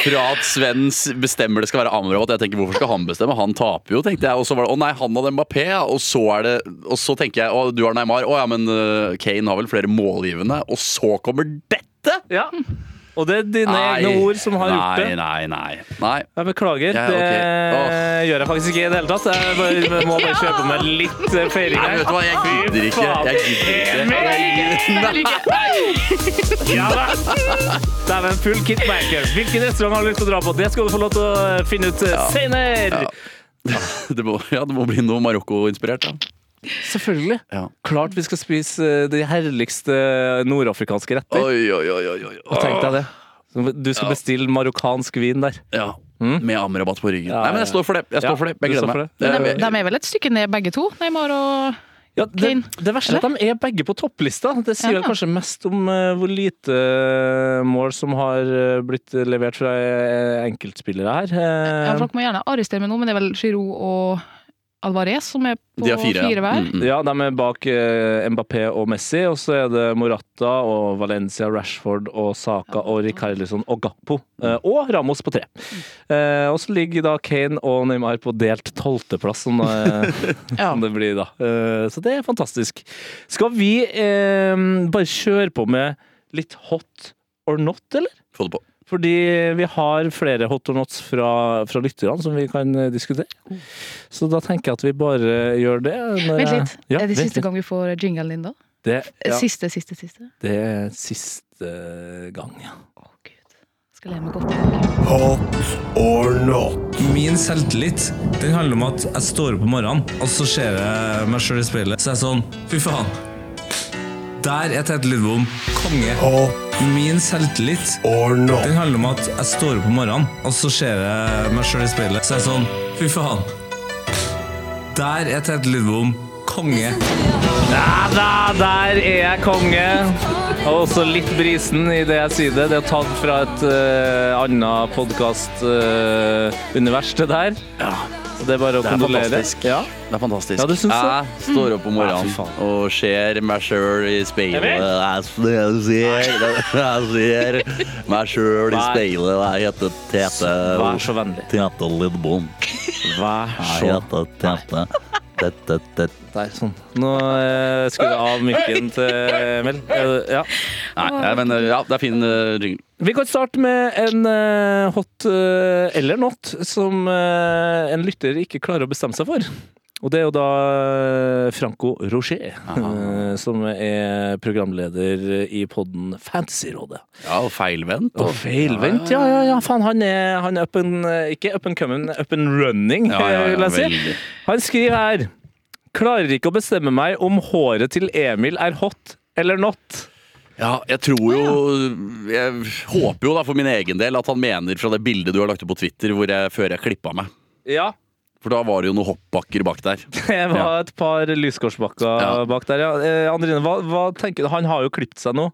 fra at Svens bestemmer det skal være Amrabat Jeg tenker, Hvorfor skal han bestemme? Han taper jo, tenkte jeg. Og så var det å nei, han hadde Mbappé. Og så er det Og så tenker jeg å du har Neymar. Å ja, men øh, Kane har vel flere målgivende. Og så kommer dette! Ja. Og det er dine egne ord som har gjort det. Nei, nei, nei. nei. Jeg beklager. Ja, Det ok. gjør jeg faktisk ikke i det hele tatt. Jeg bare, [LAUGHS] må bare kjøpe meg litt eh, feiring her. vet du hva, jeg gidder ikke. Jeg gidder ikke. Ja da! Dæven, full kit. Hvilken restaurant har du lyst til å dra på? Det skal du få lov til å finne ut eh, senere. [LAUGHS] Det må, ja, det må bli noe Marokko-inspirert, da. Selvfølgelig. Ja. Klart vi skal spise eh, de herligste nordafrikanske retter. Oi, oi, oi, oi, oi. Og tenk deg det. Du skal Ja. bestille marokkansk vin der. Ja. Mm. Med amrabatt på ryggen. Ja, Nei, men jeg står for det. Jeg står Ja, for det. Jeg gleder meg. det. De, de er vel et stykke ned begge to, Neymar og Ja, det, det verste er at de er begge på topplista. Det sier Ja. kanskje mest om uh, hvor lite eh, mål som har blitt levert fra enkeltspillere her. Uh, ja, Folk må gjerne arrestere meg nå, men det er vel Giroud og Alvarez som er på De har fire. fire, ja. hver. Mm, mm. Ja, de er bak eh, Mbappé og Messi, og så er det Morata og Valencia, Rashford og Saka og Rikarlison og Gappo. Eh, og Ramos på tre. Eh, og så ligger da Kane og Neymar på delt tolvteplass, som, det- [LAUGHS] Ja. som det blir da. Eh, så det er fantastisk. Skal vi eh, bare kjøre på med litt hot or not, eller? Få det på. Fordi vi har flere hot or nots fra, fra lytterne som vi kan eh, diskutere. Så da tenker jeg at vi bare gjør det. når Vent litt. Ja, er det siste litt. gang vi får jinglen din, da? Det, ja, Siste, siste, siste? det er siste gang, ja. Å, gud. Skal leve meg godt. Hot or not? Min selvtillit den handler om at jeg står opp om morgenen, og så ser jeg meg sjøl i speilet. Så er jeg sånn Fy faen. Der er Tete Lidbom konge. Hot Min selvtillit or no. den handler om at jeg står opp om morgenen, og så ser jeg meg sjøl i speilet. Så er jeg sånn Fy faen. Der er Tete Lidbom konge. Ja da, der er jeg konge! Og også litt brisen i det jeg sier det. Det er tatt fra et uh, annet podkastunivers, uh, det der. Så det er bare å er kondolere. Ja. Det er fantastisk. Ja, du syns det? Jeg står opp om Ja, morgenen fy faen. og ser meg sjøl i speilet. Jeg ser, jeg ser meg sjøl i Vær- speilet. Jeg heter Tete. Vær så vennlig. Tete Lidbom. Vær Jeg så heter Tete. Tete, tete. Der, sånn. Nå eh, skrur jeg av mikken til Emil. Eh, ja. Nei, ja, men ja, det er fin uh, jingle. Vi kan starte med en uh, hot uh, eller not som uh, en lytter ikke klarer å bestemme seg for. Og det er jo da Franco Rocher, Aha. som er programleder i podden Fantasyrådet. Ja, og feilvendt. Og feilvendt, ja, ja, ja. Faen, han er, han er up and, ikke up and coming, up and running, Ja, ja, vil jeg si. Han skriver her Klarer ikke å bestemme meg om håret til Emil er hot eller not. Ja, jeg tror jo Jeg håper jo da for min egen del at han mener fra det bildet du har lagt ut på Twitter hvor jeg, før jeg klippa meg. Ja. For da var det jo noen hoppbakker bak der. [LAUGHS] Det var et par lyskorsbakker Ja. bak der, ja. Eh, Andrine, hva, hva tenker du? Han har jo klippet seg nå.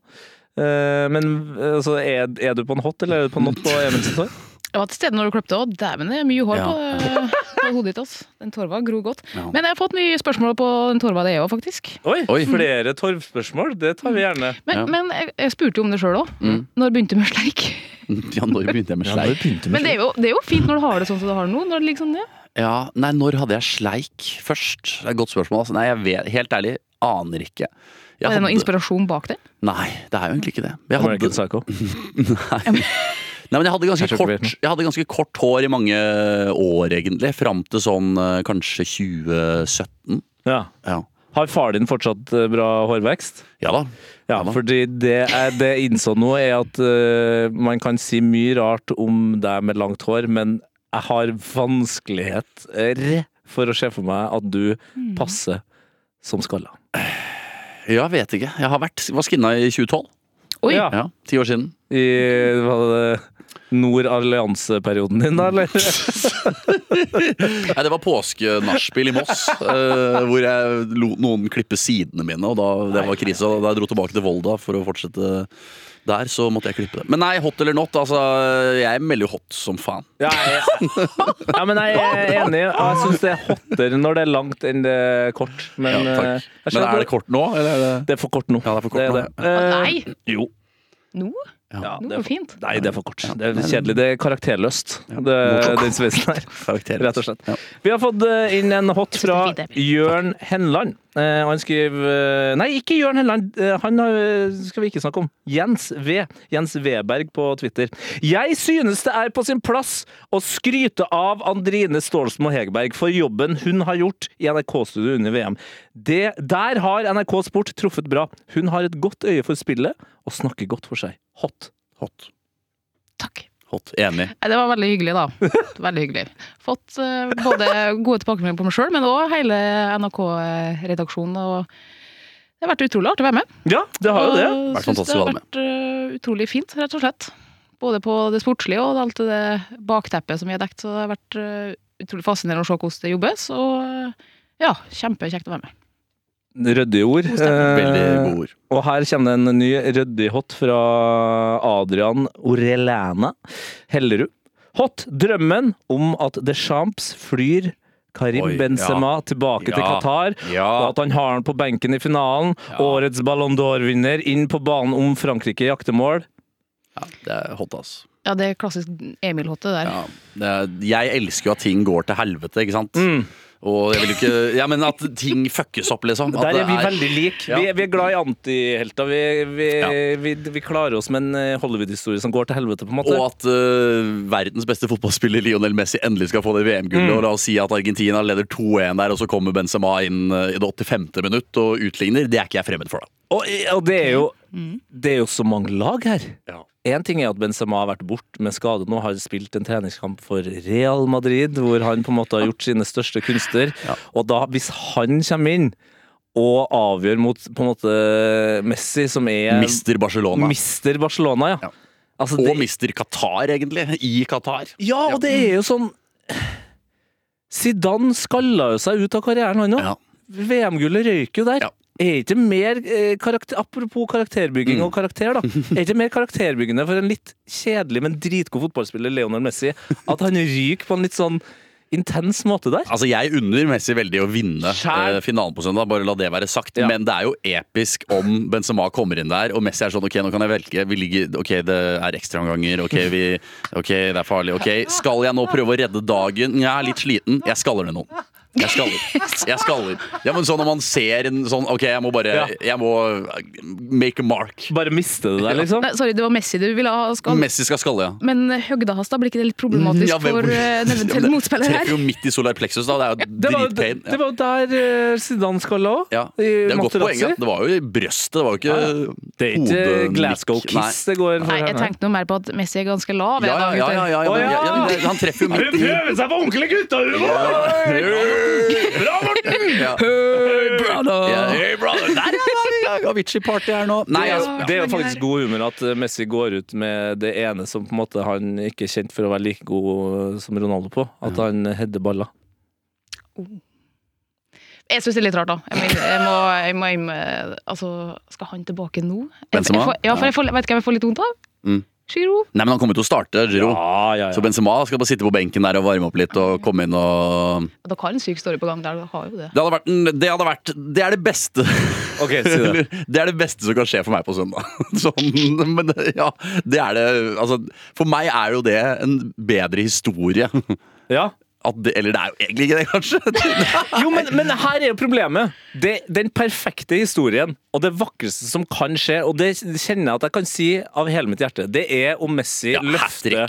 Eh, men eh, altså, er, er du på en hot, eller er du på en not på Emil sitt hår? Jeg var til stede når du kløpte òg. Dæven, det er mye hår Ja. på, på hodet ditt. ass. Den torva gror godt. Ja. Men jeg har fått mye spørsmål på den torva det er òg, faktisk. Oi, Oi. flere torvspørsmål. Det tar vi gjerne. Men, Ja. men jeg, jeg spurte jo om det sjøl òg. Når begynte du med sleik? [LAUGHS] Ja, når begynte jeg med sleik? Men det er, jo, det er jo fint når du har det sånn som du har det nå. Når det liksom, ja. Ja, nei, når hadde jeg sleik først? Det er et godt spørsmål. Altså. Nei, jeg vet, Helt ærlig, aner ikke. Jeg Er det noe hadde- inspirasjon bak det? Nei, det er jo egentlig ikke det. Jeg American hadde, Psycho. [LAUGHS] nei, [LAUGHS] men jeg hadde, ganske kort, jeg hadde ganske kort hår i mange år, egentlig. Fram til sånn eh, kanskje 2017. Ja. Ja, Har far din fortsatt eh, bra hårvekst? ja da. Ja, Ja da. fordi det jeg, det innså nå, er at uh, man kan si mye rart om deg med langt hår, men jeg har vanskeligheter for å se for meg at du passer som skalla. Ja, vet ikke. Jeg har vært, var skinna i 2012. Oi! Ja. Ja, Ti år siden. I var det Nord Allianse-perioden din, da, eller? [LAUGHS] Nei, Det var påskenachspiel i Moss, eh, hvor jeg lot noen klippe sidene mine. Og da det var krise, og da jeg dro tilbake til Volda for å fortsette der, så måtte jeg klippe det. Men nei, hot eller not, altså Jeg melder jo hot som faen. Ja, jeg, ja, men jeg er enig. og Jeg syns det er hottere når det er langt enn det er kort. Men, Ja, eh, takk. Men er det kort nå, eller er det det er for kort nå. Ja, det er for kort nå, det. Eh, nei! Jo. Nå? Ja, det for, fint. nei, det er for kort. Det er kjedelig. Det er karakterløst, det, den sveisen her. [LAUGHS] Rett og slett. Vi har fått eh, inn en hot fra Jørn Henland. Og han skriver eh, Nei, ikke Jørn Henland. Eh, han skal vi ikke snakke om. Jens V. Jens Weberg på Twitter. Jeg synes det er på sin plass å skryte av Andrine Stålsmo Hegerberg for jobben hun har gjort i NRK-studio under VM. Det, der har NRK Sport truffet bra. Hun har et godt øye for spillet og snakker godt for seg. Hot. Hot. Takk. Hot. Enig. Det var veldig hyggelig, da. [LAUGHS] Veldig hyggelig. Fått uh, både gode tilbakemeldinger på meg sjøl, men òg hele NRK-redaksjonen. og Det har vært utrolig artig å være med. Ja, det har jo det. Vært synes fantastisk det å har være med. vært eh, utrolig fint, rett og slett. Både på det sportslige og alt det bakteppet som vi har dekt. Så det har vært eh, utrolig fascinerende å se hvordan det jobbes. Og ja, kjempekjekt å være med. Ryddige ord. Veldig Eh, gode ord. Og her kommer det en ny ryddig hot fra Adrian Orelana Hellerud. Hot drømmen om at Deschamps flyr Karim Oi, Benzema tilbake til Ja. Qatar, Ja. og at han har han på benken i finalen. Årets Ballon d'Or-vinner inn på banen om Frankrike jakter mål. Ja, det er hot, ass. Ja, det er klassisk Emil-hotte der. Ja, er, jeg elsker jo at ting går til helvete, ikke sant? Mm. Og jeg vil ikke Ja, men at ting fuckes opp, liksom. At Der er vi veldig like. Ja. Vi, vi er glad i antihelter. Vi, vi, Ja. vi, vi klarer oss med en eh, Hollywood-historie som går til helvete, på en måte. Og at øh, verdens beste fotballspiller Lionel Messi endelig skal få det VM-gullet. Mm. Og la oss si at Argentina leder 2-1 der, og så kommer Benzema inn øh, i det 85. minutt og utligner. Det er ikke jeg fremmed for, da. Og, og det er jo Det er jo så mange lag her. Ja. Én ting er at Benzema har vært borte med skade nå, har spilt en treningskamp for Real Madrid, hvor han på en måte har gjort sine største kunster. Ja. Og da, hvis han kommer inn og avgjør mot på en måte Messi, som er Mister Barcelona. Mister Barcelona, ja. Ja. Altså, Og det, mister Qatar, egentlig. I Qatar. ja, og det er jo sånn Zidane skalla jo seg ut av karrieren, han òg. Ja. VM-gullet røyk jo der. Ja. Er ikke mer eh, karakter, Apropos karakterbygging Mm. og karakter, da. [LAUGHS] Er ikke mer karakterbyggende for en litt kjedelig, men dritgod fotballspiller, Leonel Messi, at han ryker på en litt sånn intens måte der? Altså, Jeg unner Messi veldig å vinne eh, finalen på søndag, bare la det være sagt. Ja. Men det er jo episk om Benzema kommer inn der, og Messi er sånn OK, nå kan jeg velge. Vi ligger, ok, Det er ekstraomganger. OK, vi, ok, det er farlig. ok Skal jeg nå prøve å redde dagen? Jeg er litt sliten. Jeg skaller ned noen. Jeg skaller. Jeg skaller. Ja, men sånn når man ser en sånn OK, jeg må bare Ja. Jeg må make a mark. Bare miste det der, liksom? Nei, sorry, det var Messi du ville ha skall. Messi skal skalle, ja. Men Høgdahasta, blir ikke det litt problematisk [LAUGHS] Ja, men for eh, en eventuell [LAUGHS] Ja, motspiller Treffer her? jo midt i solar plexus, da. Det er jo Det var, det, dritpain. det var jo der uh, Zidane skalla òg. Ja, det er et godt poeng. Ja. Det var jo i brøstet, det var jo ikke Det er ikke hodenikk. Glasgow Nei. Kiss det går for Nei, jeg her, tenkte noe mer på at Messi er ganske lav. jeg, Ja, da, ja, ja, gutter. ja, ja, men, Å, ja. ja, men det- Han treffer jo midt i seg på ordentlig gutterhumor! Bra, Morten! ja. Avicii-party her nå. Nei, altså, Det er jo faktisk god humor at eh, Messi går ut med det ene som på en måte han ikke er kjent for å være like god som Ronaldo på. At han header baller. Jeg syns det er litt rart, da. Jeg må, jeg må, jeg må, jeg må Altså, skal han tilbake nå? Jeg, jeg får, ja, for jeg får, vet ikke hvem jeg får litt vondt av? Mm. Giro. Nei, men han kommer til å starte, Giro. Ja, ja, ja. Så. Benzema skal bare sitte på benken der og varme opp litt og komme inn og Dere har en syk story på gang der, dere har jo det. Det hadde vært, det, hadde vært det er det beste Ok, si det. [LAUGHS] Det er det beste som kan skje for meg på søndag. [LAUGHS] Sånn, men ja, det er det altså, For meg er jo det en bedre historie. ja. At det, eller det er jo egentlig ikke det, kanskje. [LAUGHS] Jo, men, men her er jo problemet. Det, den perfekte historien, og det vakreste som kan skje, og det kjenner jeg at jeg kan si av hele mitt hjerte, det er om Messi Ja, løfter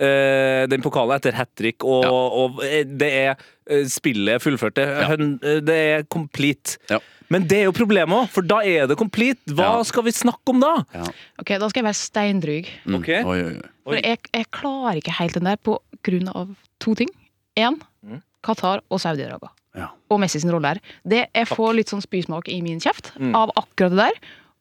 eh, den pokalen etter hat trick, og, Ja. og eh, det er eh, spillet fullført. Det, ja. det er complete. Ja. Men det er jo problemet òg, for da er det complete. Hva Ja. skal vi snakke om da? Ok, Da skal jeg være steindryg. Mm. Okay. Oi, oi, oi. For jeg, jeg klarer ikke helt den der på grunn av to ting. Én, Mm. Qatar og Saudi-Arabia. Ja. Og Messi sin rolle her. Det, jeg får litt sånn spysmak i min kjeft Mm. av akkurat det der.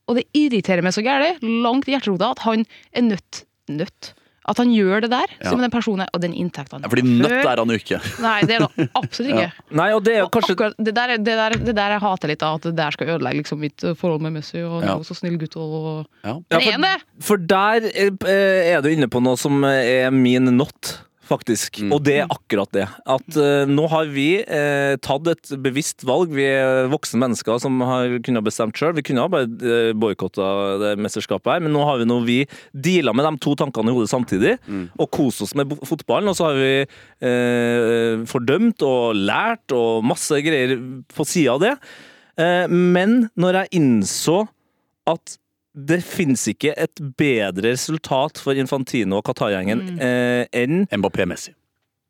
Og det irriterer meg så gærent, langt i hjerterota, at han er nødt Nødt. At han gjør det der, Ja. som den personen er, og den inntekten han Ja, fordi nøtt nødt er han jo ikke. [LAUGHS] Nei, det er det absolutt ikke. Nei, og det er jo kanskje akkurat, det, der, det, der, det der jeg hater litt, at det der skal ødelegge liksom, mitt forhold med Messi. Og han Ja. så snill gutt. Og... Ja. Ja, for, er det? For der eh, er du inne på noe som er min not, faktisk. Mm. Og det er akkurat det. At uh, nå har vi uh, tatt et bevisst valg. Vi er voksne mennesker som har kunnet bestemt sjøl. Vi kunne ha bare uh, boikotta det mesterskapet her, men nå har vi nå vi deala med de to tankene i hodet samtidig, og kost oss med fotballen. Og så har vi uh, fordømt og lært og masse greier på sida av det. Eh, men når jeg innså at det finnes ikke et bedre resultat for Infantino og Qatar-gjengen eh, enn Mbappé Messi.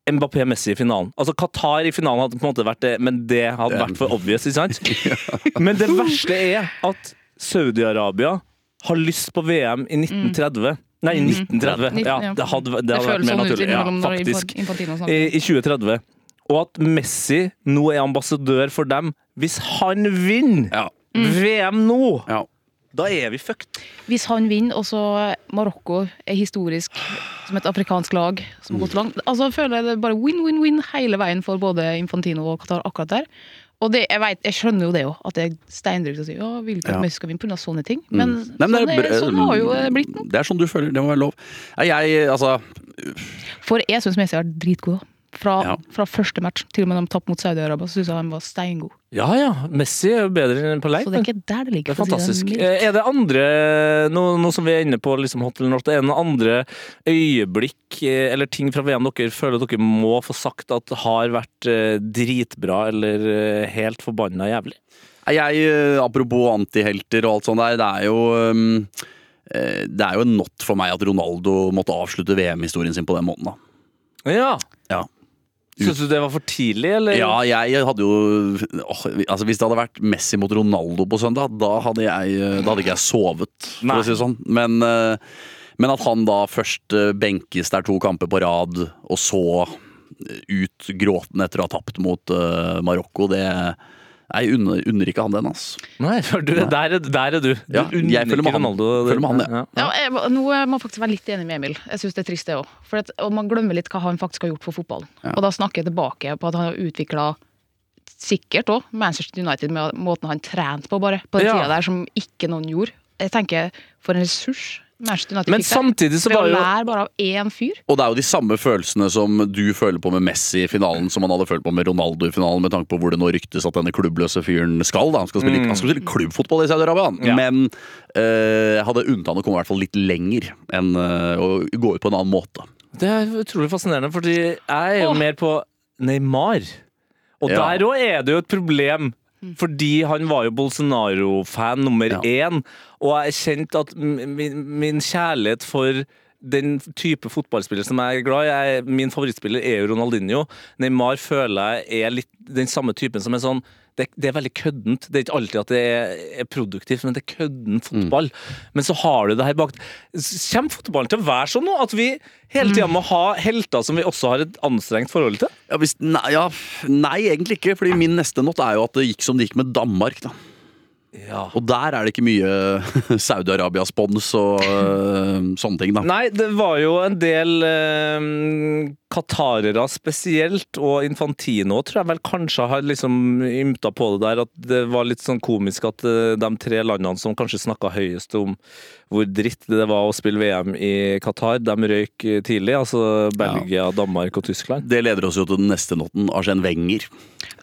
Mbappé Messi i finalen. Altså Qatar i finalen hadde på en måte vært det, men det hadde vært for obvious, ikke sant? [LAUGHS] Men det verste er at Saudi-Arabia har lyst på VM i 1930. Nei, i 1930. Ja, det hadde, det hadde vært mer naturlig. Ja, faktisk. I, I 2030. Og at Messi nå er ambassadør for dem. Hvis han vinner Ja. VM nå, ja. Da er vi fucked. Hvis han vinner, og så Marokko er historisk som et afrikansk lag som har gått langt Altså føler jeg det er bare win-win-win hele veien for både Infantino og Qatar akkurat der. Og det, jeg, vet, jeg skjønner jo det òg, at det er steindrygt å si ja, vil ikke at Ja. Skal vinne pga. sånne ting. Men, Mm. Nei, men sånn, er, er- sånn har jo blitt nå. Det er sånn du føler. Det må være lov. Jeg, altså For jeg syns Messi har vært dritgod. da. Fra, Ja. fra første match, til og med da de tapte mot Saudi-Arabia, så syns jeg han var steingod. Ja ja, Messi er jo bedre enn på leik. Så det er ikke der det ligger. Det er fantastisk. Det er, Er det andre, nå, nå som vi er inne på liksom hot eller not, er det noen andre øyeblikk eh, eller ting fra VM dere føler dere må få sagt at har vært eh, dritbra eller eh, helt forbanna jævlig? Jeg, eh, apropos antihelter og alt sånt der, det er jo um, eh, Det er jo en not for meg at Ronaldo måtte avslutte VM-historien sin på den måten. da Ja. Ja. Syns du det var for tidlig, eller? Ja, jeg hadde jo åh, altså Hvis det hadde vært Messi mot Ronaldo på søndag, da hadde, jeg, da hadde ikke jeg sovet, for Nei. å si det sånn. Men, eh, men at han da først eh, benkes der to kamper på rad, og så ut gråtende etter å ha tapt mot uh, Marokko, det Jeg unner, unner ikke han den, altså. Nei, for du, der, er, der er du. du Ja, jeg unner følger med ikke han. Ronaldo, Følger med han, ja. Ja, jeg, nå må jeg faktisk være litt enig med Emil. Jeg syns det er trist, det òg. Og man glemmer litt hva han faktisk har gjort for fotballen. Ja. Og da snakker jeg tilbake på at han har utvikla sikkert òg Manchester United med måten han trente på, bare. På den Ja. tida der som ikke noen gjorde. Jeg tenker, for en ressurs Men samtidig så var jo bare av én fyr. Og det er jo de samme følelsene som du føler på med Messi i finalen, som han hadde følt på med Ronaldo i finalen, med tanke på hvor det nå ryktes at denne klubbløse fyren skal. da Han skal spille, han skal spille klubbfotball i Saudi-Arabia. Ja. men øh, hadde unnet han å komme i hvert fall litt lenger enn øh, å gå ut på en annen måte. Det er utrolig fascinerende, fordi jeg er jo Åh. mer på Neymar. Og Ja. der òg er det jo et problem. Fordi han var jo Bolsonaro-fan nummer Ja. én. Og jeg kjente at min, min kjærlighet for den type fotballspiller som jeg er glad i jeg, Min favorittspiller er jo Ronaldinho. Neymar føler jeg er litt den samme typen som er sånn det, det er veldig køddent. Det er ikke alltid at det er, produktivt, men det er kødden fotball. Men så har du det her bak. Kommer fotballen til å være sånn nå? At vi hele tida må ha helter som vi også har et anstrengt forhold til? Ja, hvis, nei, ja, nei, egentlig ikke, fordi min neste not er jo at det gikk som det gikk med Danmark. da Ja. Og der er det ikke mye [LAUGHS] Saudi-Arabia-spons og uh, sånne ting, da. Nei, det var jo en del uh, qatarere spesielt, og Infantino tror jeg vel kanskje har liksom ymta på det der, at det var litt sånn komisk at uh, de tre landene som kanskje snakka høyest om hvor dritt det var å spille VM i Qatar, de røyk eh, tidlig. Altså Belgia, Danmark og Tyskland. Det leder oss jo til den neste noten. Arsen Wenger.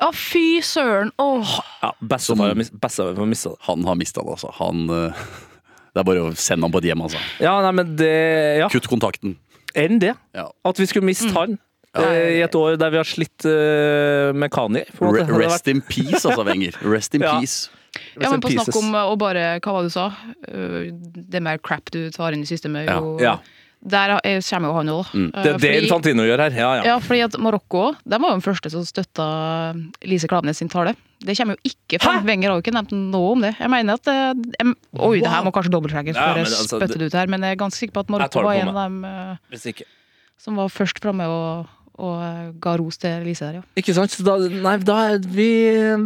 Å, fy søren! Åh. Ja, Bestefar har har mista det. Han har mista det, altså. Han øh, [LAUGHS] Det er bare å sende ham på et hjem, altså. Ja, nei, men det Ja, Kutt kontakten. enn det. Ja. At vi skulle miste han. eh, I et år der vi har slitt uh, med Kanye. hadde rest in peace, altså, Wenger. Rest in [LAUGHS] Ja. peace. Ja, men på Pieces. snakk om å bare Hva var det du sa? Uh, Det mer crap du tar inn i systemet, jo Ja. Der er- kommer jo han òg. Mm. Det er det Infantino gjør her. Ja, ja. Ja, fordi at Marokko de var jo den første som støtta Lise Klaveness sin tale. Det kommer jo ikke fra? Wenger har jo ikke nevnt noe om det. Jeg mener at em, Oi, det her må kanskje dobbeltsjekkes før jeg altså, spytter det ut her, men jeg er ganske sikker på at Marokko var en av dem eh, som var først framme og, og eh, ga ros til Lise der, ja. Ikke sant? Så Da, nei, da er vi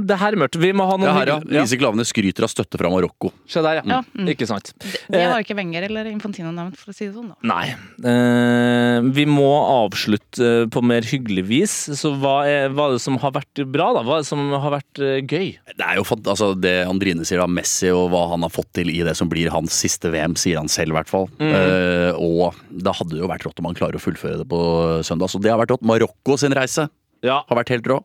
Det her er mørkt. Vi må ha noe her, ja. Lise Klaveness skryter av støtte fra Marokko. Se der, ja. Ja, mm. Ikke sant. Det det har ikke Wenger eller Infantino nevnt, for å si det sånn. da. Nei. Eh, vi må avslutte eh, på mer hyggelig vis. Så hva er, hva er det som har vært bra, da? Hva er det som har vært eh, gøy? Det er jo fant- altså, det Andrine sier av Messi og hva han har fått til i det som blir hans siste VM, sier han selv i hvert fall. Eh, og det hadde jo vært rått om han klarer å fullføre det på søndag. Så det har vært rått. Marokko sin reise Ja, har vært helt rå.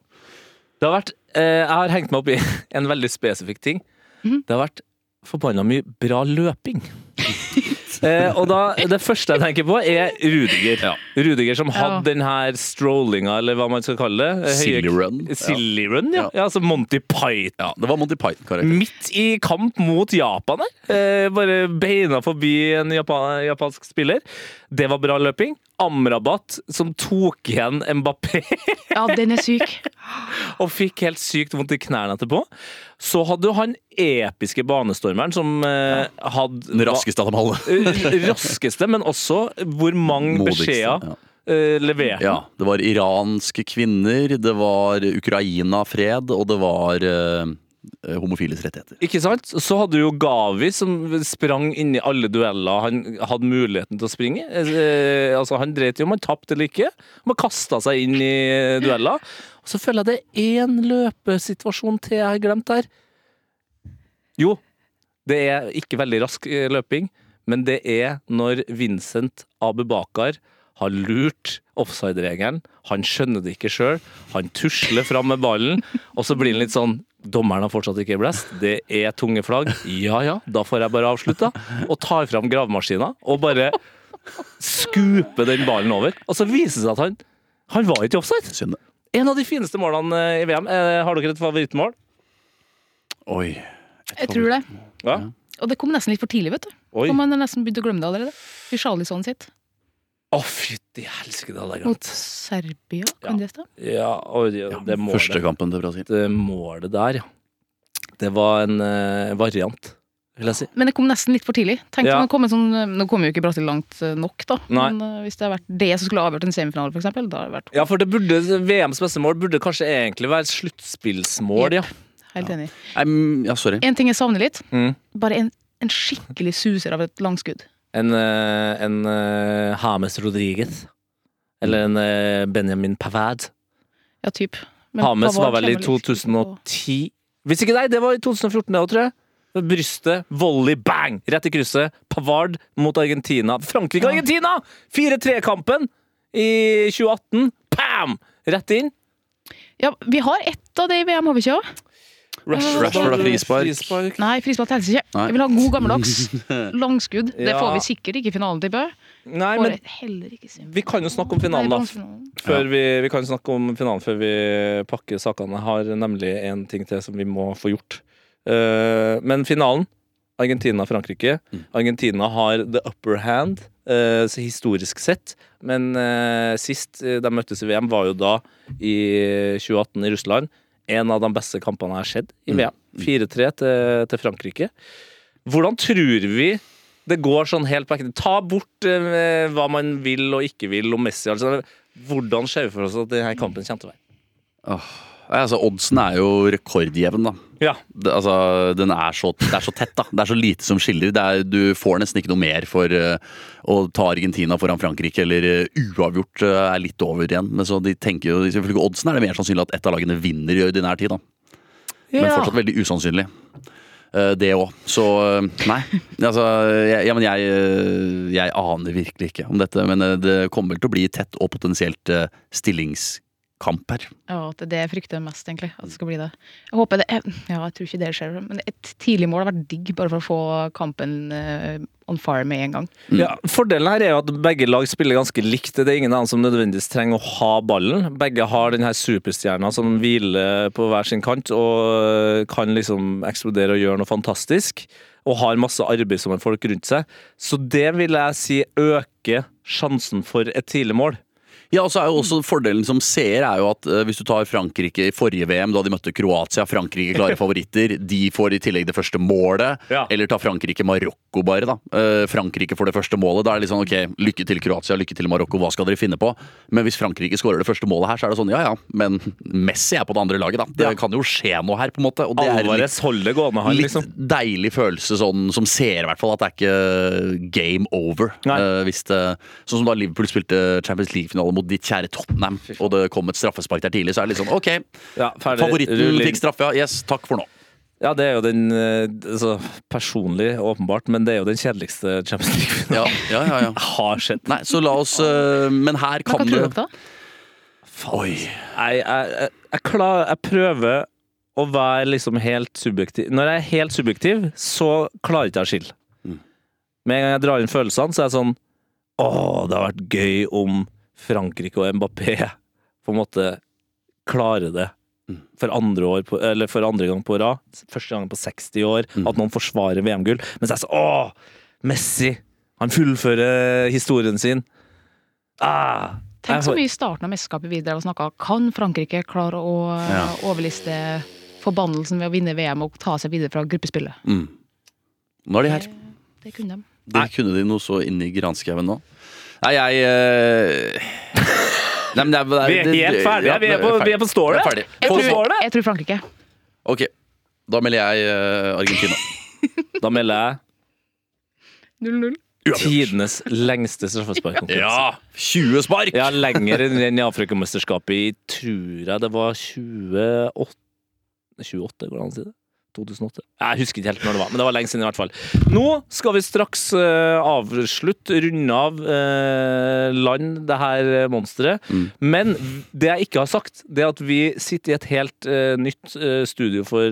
det har vært eh, Jeg har hengt meg opp i [LAUGHS] en veldig spesifikk ting. Det har vært forbanna mye bra løping. [LAUGHS] eh, og da, Det første jeg tenker på, er Rudiger. Rudiger som hadde Ja. den her strollinga, eller hva man skal kalle det. eh, høye- Silly run. Silly run, ja. Ja. ja. altså Monty Python. Ja, det var Monty Python-karakter. Midt i kamp mot Japan her. Eh, bare beina forbi en japan, japansk spiller. Det var bra løping. Amrabat som tok igjen Mbappé Ja, den er syk. [LAUGHS] og fikk helt sykt vondt i knærne etterpå. Så hadde jo han episke banestormeren som eh, hadde Den raskeste av dem alle. [LAUGHS] Eh, raskeste, men også hvor mange Modigste, beskjeder ja. eh, leverte Ja, det var iranske kvinner, det var Ukraina-fred, og det var eh, homofiles rettigheter. Ikke sant? Så hadde du jo Gavi som sprang inn i alle dueller han hadde muligheten til å springe. Eh, altså Han dreit i om han tapte eller ikke. Han kasta seg inn i dueller. Og så føler jeg det er én løpesituasjon til jeg har glemt her. Jo, det er ikke veldig rask eh, løping, men det er når Vincent Abubakar har lurt offside-regelen. Han skjønner det ikke sjøl. Han tusler fram med ballen, og så blir han litt sånn Dommeren har fortsatt ikke blest. Det er tunge flagg. Ja ja, da får jeg bare avslutte. Og tar fram gravemaskina og bare skuper den ballen over. Og så viser det seg at han, han var ikke offside. Synd. En av de fineste målene eh, i VM. Eh, Har dere et favorittmål? Oi. Jeg tror det. Ja. Og det kom nesten litt for tidlig, vet du. Oi. Og man har nesten begynt å glemme det allerede. Richarlison sitt. Å, fytti helsike, det hadde jeg Mot. Serbia, kan det stå? Ja, oi, ja, det Første målet. kampen til Brasil. Det målet der, ja. Det var en uh, variant, vil jeg si. Men det kom nesten litt for tidlig. Tenk Ja. om kom sånn, Nå kom jo ikke Brasil langt eh, nok, da. Nei. Men uh, hvis det hadde vært det som skulle avgjort en semifinale, for eksempel, da hadde det vært Ja, for det burde, VMs beste mål burde kanskje egentlig være sluttspillsmål, ja. helt enig. Ja. Um, ja, sorry. En ting jeg savner litt. Mm. Bare en, en skikkelig suser av et langskudd. En, eh, en Hames Rodriguez. Eller en eh, Benjamin Pavard. Ja, typ. Men Hames var vel i kommer litt slutt på- 2010 Hvis ikke nei, det var i 2014 det òg, tror jeg. Brystet, volley, bang! Rett i krysset. Pavard mot Argentina. Frankrike-Argentina! 4-3-kampen i 2018. Pam! Rett inn. Ja, vi har ett av det i VM, har vi ikke? Rashford har frispark. frispark. Nei, frispark teller ikke. Nei. Jeg vil ha god gammeldags [LAUGHS] langskudd. Det Ja. får vi sikkert ikke i finalen, tipper jeg. Nei, Får men heller ikke semifinalen. vi kan jo snakke om finalen, da. Før vi, vi kan snakke om finalen før vi pakker sakene. Jeg har nemlig en ting til som vi må få gjort. Eh, men finalen, Argentina-Frankrike. Argentina har the upper hand, eh, så historisk sett. Men eh, sist eh, de møttes i VM, var jo da i 2018 i Russland. En av de beste kampene jeg har sett i VM. 4-3 til, til Frankrike. Hvordan tror vi det går sånn helt back Ta bort eh, hva man vil og ikke vil om Messi. Altså, hvordan ser vi for oss at denne kampen kommer til å være? Nei, Altså, Oddsen er jo rekordjevn, da. Ja. Det, altså, den er så, det er så tett, da. Det er så lite som skiller. Det er, du får nesten ikke noe mer for uh, å ta Argentina foran Frankrike, eller uh, uavgjort uh, er litt over igjen. Men så de tenker jo, ifølge oddsen er det mer sannsynlig at ett av lagene vinner i ordinær tid, da. Men fortsatt veldig usannsynlig. Det òg. Så nei. Altså, jeg, ja, men jeg, jeg aner virkelig ikke om dette. Men det kommer vel til å bli tett og potensielt eh, stillingskamp her. Ja, at det er det jeg frykter mest, egentlig. At det skal bli det. Jeg håper det er, Ja, jeg tror ikke det skjer, men et tidlig mål har vært digg, bare for å få kampen eh, on fire med en gang. Ja, Fordelen her er jo at begge lag spiller ganske likt. Det er ingen annen som nødvendigvis trenger å ha ballen. Begge har den her superstjerna som hviler på hver sin kant og kan liksom eksplodere og gjøre noe fantastisk. Og har masse arbeidsomme folk rundt seg. Så det vil jeg si øker sjansen for et tidlig mål. Ja, og så er jo også Fordelen som seer er jo at eh, hvis du tar Frankrike i forrige VM, da de møtte Kroatia, Frankrike klare [LAUGHS] favoritter, de får i tillegg det første målet. Ja. Eller ta Frankrike-Marokko bare, da. Eh, Frankrike får det første målet. Da er det litt sånn ok, lykke til Kroatia, lykke til Marokko, hva skal dere finne på? Men hvis Frankrike skårer det første målet her, så er det sånn ja ja, men Messi er på det andre laget, da. Det Ja. kan jo skje noe her, på en måte. Og det er litt Alvarez gående, han, Litt liksom. deilig følelse sånn, som ser i hvert fall at det er ikke game over. Nei. Eh, hvis det, sånn som da Liverpool spilte Champions League-finale mot ditt kjære Tottenham, og det kom et straffespark der tidlig, så er det litt sånn OK, Ja, favoritten fikk straffe, ja. Yes, takk for nå. Ja, det er jo den eh, altså, Personlig, åpenbart, men det er jo den kjedeligste Champions League Ja, ja, ja, ja. [LAUGHS] har skjedd. Nei, så la oss eh, Men her Men hva kan tror dere da? Oi. Jeg, jeg, jeg, jeg, klar, jeg prøver å være liksom helt subjektiv. Når jeg er helt subjektiv, så klarer ikke jeg å skille. Mm. Med en gang jeg drar inn følelsene, så er jeg sånn Å, det har vært gøy om Frankrike og Mbappé på en måte klarer det. Mm. For andre, år på, eller for andre gang på rad. Første gang på 60 år. Mm. At noen forsvarer VM-gull. Mens jeg er åh, Messi! Han fullfører historien sin. Ah, Tenk så mye i starten av mesterskapet videre og snakka Kan Frankrike klare å eh, Ja. overliste forbannelsen ved å vinne VM og ta seg videre fra gruppespillet? Mm. Nå er de her. Det kunne de. Det kunne de noe så inni granskauen nå. Nei, jeg eh, Nei, men det er, det Vi er helt ferdige. ja, Vi er på, vi er på stålet. Vi er ferdig. Jeg På tror, stålet. jeg tror Frankrike. Ok, da melder jeg eh, Argentina. [LAUGHS] Da melder jeg 0-0. tidenes lengste straffesparkkonkurranse. [LAUGHS] Ja! 20 spark! Ja, lenger enn den i Afrikamesterskapet i tror jeg det var 28 28, går det an å si det? 2008? Jeg husker ikke helt når det var, men det var lenge siden i hvert fall. Nå skal vi straks uh, avslutte, runde av, uh, land det her eh, monsteret. Mm. Men det jeg ikke har sagt, det er at vi sitter i et helt uh, nytt studio for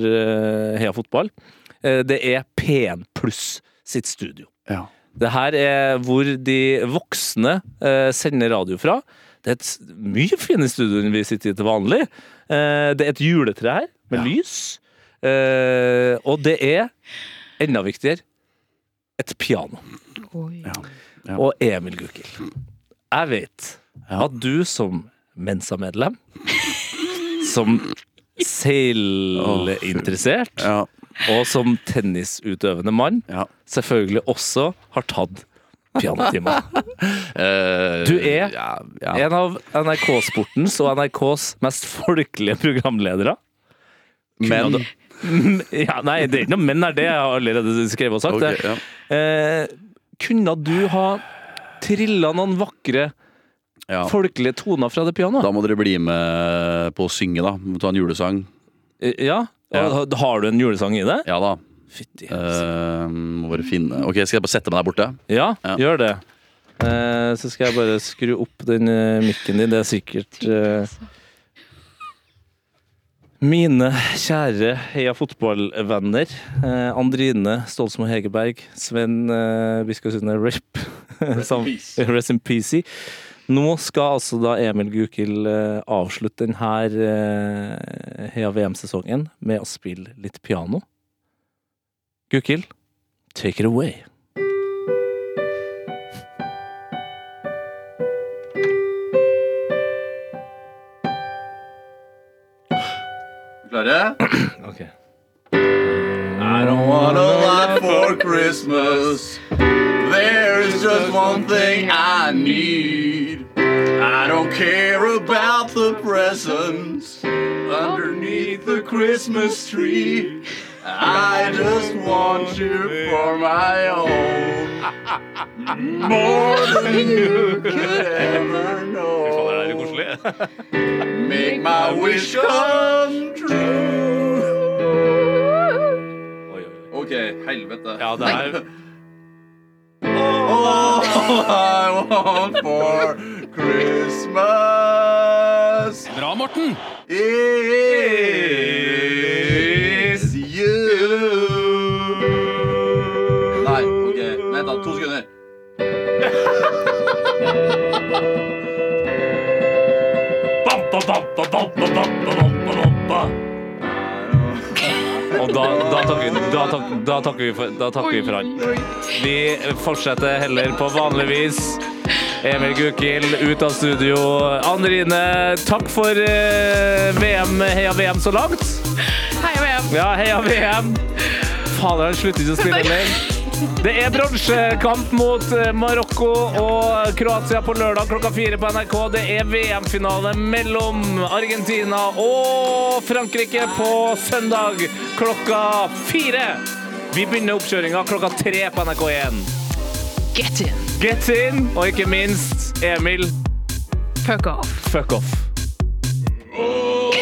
Heia Fotball. Det er P1 Pluss sitt studio. Ja. Det her er hvor de voksne sender radio fra. Det er et mye finere studio enn vi sitter i til vanlig. Det er et juletre her, med Ja. lys. Eh, og det er, enda viktigere, et piano. Oi. Ja. Ja. Og Emil Gukild. Jeg vet Ja. at du som Mensa-medlem, som seilinteressert, Ja. og som tennisutøvende mann, ja. selvfølgelig også har tatt pianotimer. Eh, Du er ja, ja. En av NRK-sportens og NRKs mest folkelige programledere. Men Ja, nei, det er ikke noe men er det, jeg har allerede skrevet og sagt. okay, det. ja. Eh, kunne du ha trilla noen vakre, Ja. folkelige toner fra det pianoet? Da må dere bli med på å synge, da. Ta en julesang. Eh, Ja? Har du en julesang i det? Ja da. Fytti Eh, må bare finne Ok, Skal jeg bare sette meg der borte? Ja, Ja. gjør det. Eh, så skal jeg bare skru opp den eh, mikken din. Det er sikkert eh, Mine kjære Heia fotballvenner. Eh, Andrine Stolsmo Hegerberg. Sven eh, Biskov Sunde Rip. [LAUGHS] Som- Rest in peace. Nå skal altså da Emil Gukild eh, avslutte denne eh, Heia VM-sesongen med å spille litt piano. Gukild, take it away. Klare? [COUGHS] Okay. I don't want a lot for Christmas. There is just one thing I need. I don't care about the presents. underneath the Christmas tree. I just want you for my own. [LAUGHS] More than you [LAUGHS] could ever [LAUGHS] Make my wish come true. Oi, oi, oi. Ok, helvete. Ja, det er All I want for Christmas Bra, Morten! is you. Nei, ok. Vent, da. To sekunder. [LAUGHS] Og da, da, takker, da, tak, da, takker vi for, da takker vi for han. Vi fortsetter heller på vanlig vis. Emil Gukild ut av studio. Anne-Rine, takk for eh, VM, heia VM så langt. Hei, VM. Ja, heia VM. Fader, han slutter ikke å spille mer. Det er bronsekamp mot eh, Marokko og Kroatia på lørdag klokka fire på NRK. Det er VM-finale mellom Argentina og Frankrike på søndag klokka fire. Vi begynner oppkjøringa klokka tre på NRK1. Get in. Get in, og ikke minst Emil, Fuck off. fuck off. All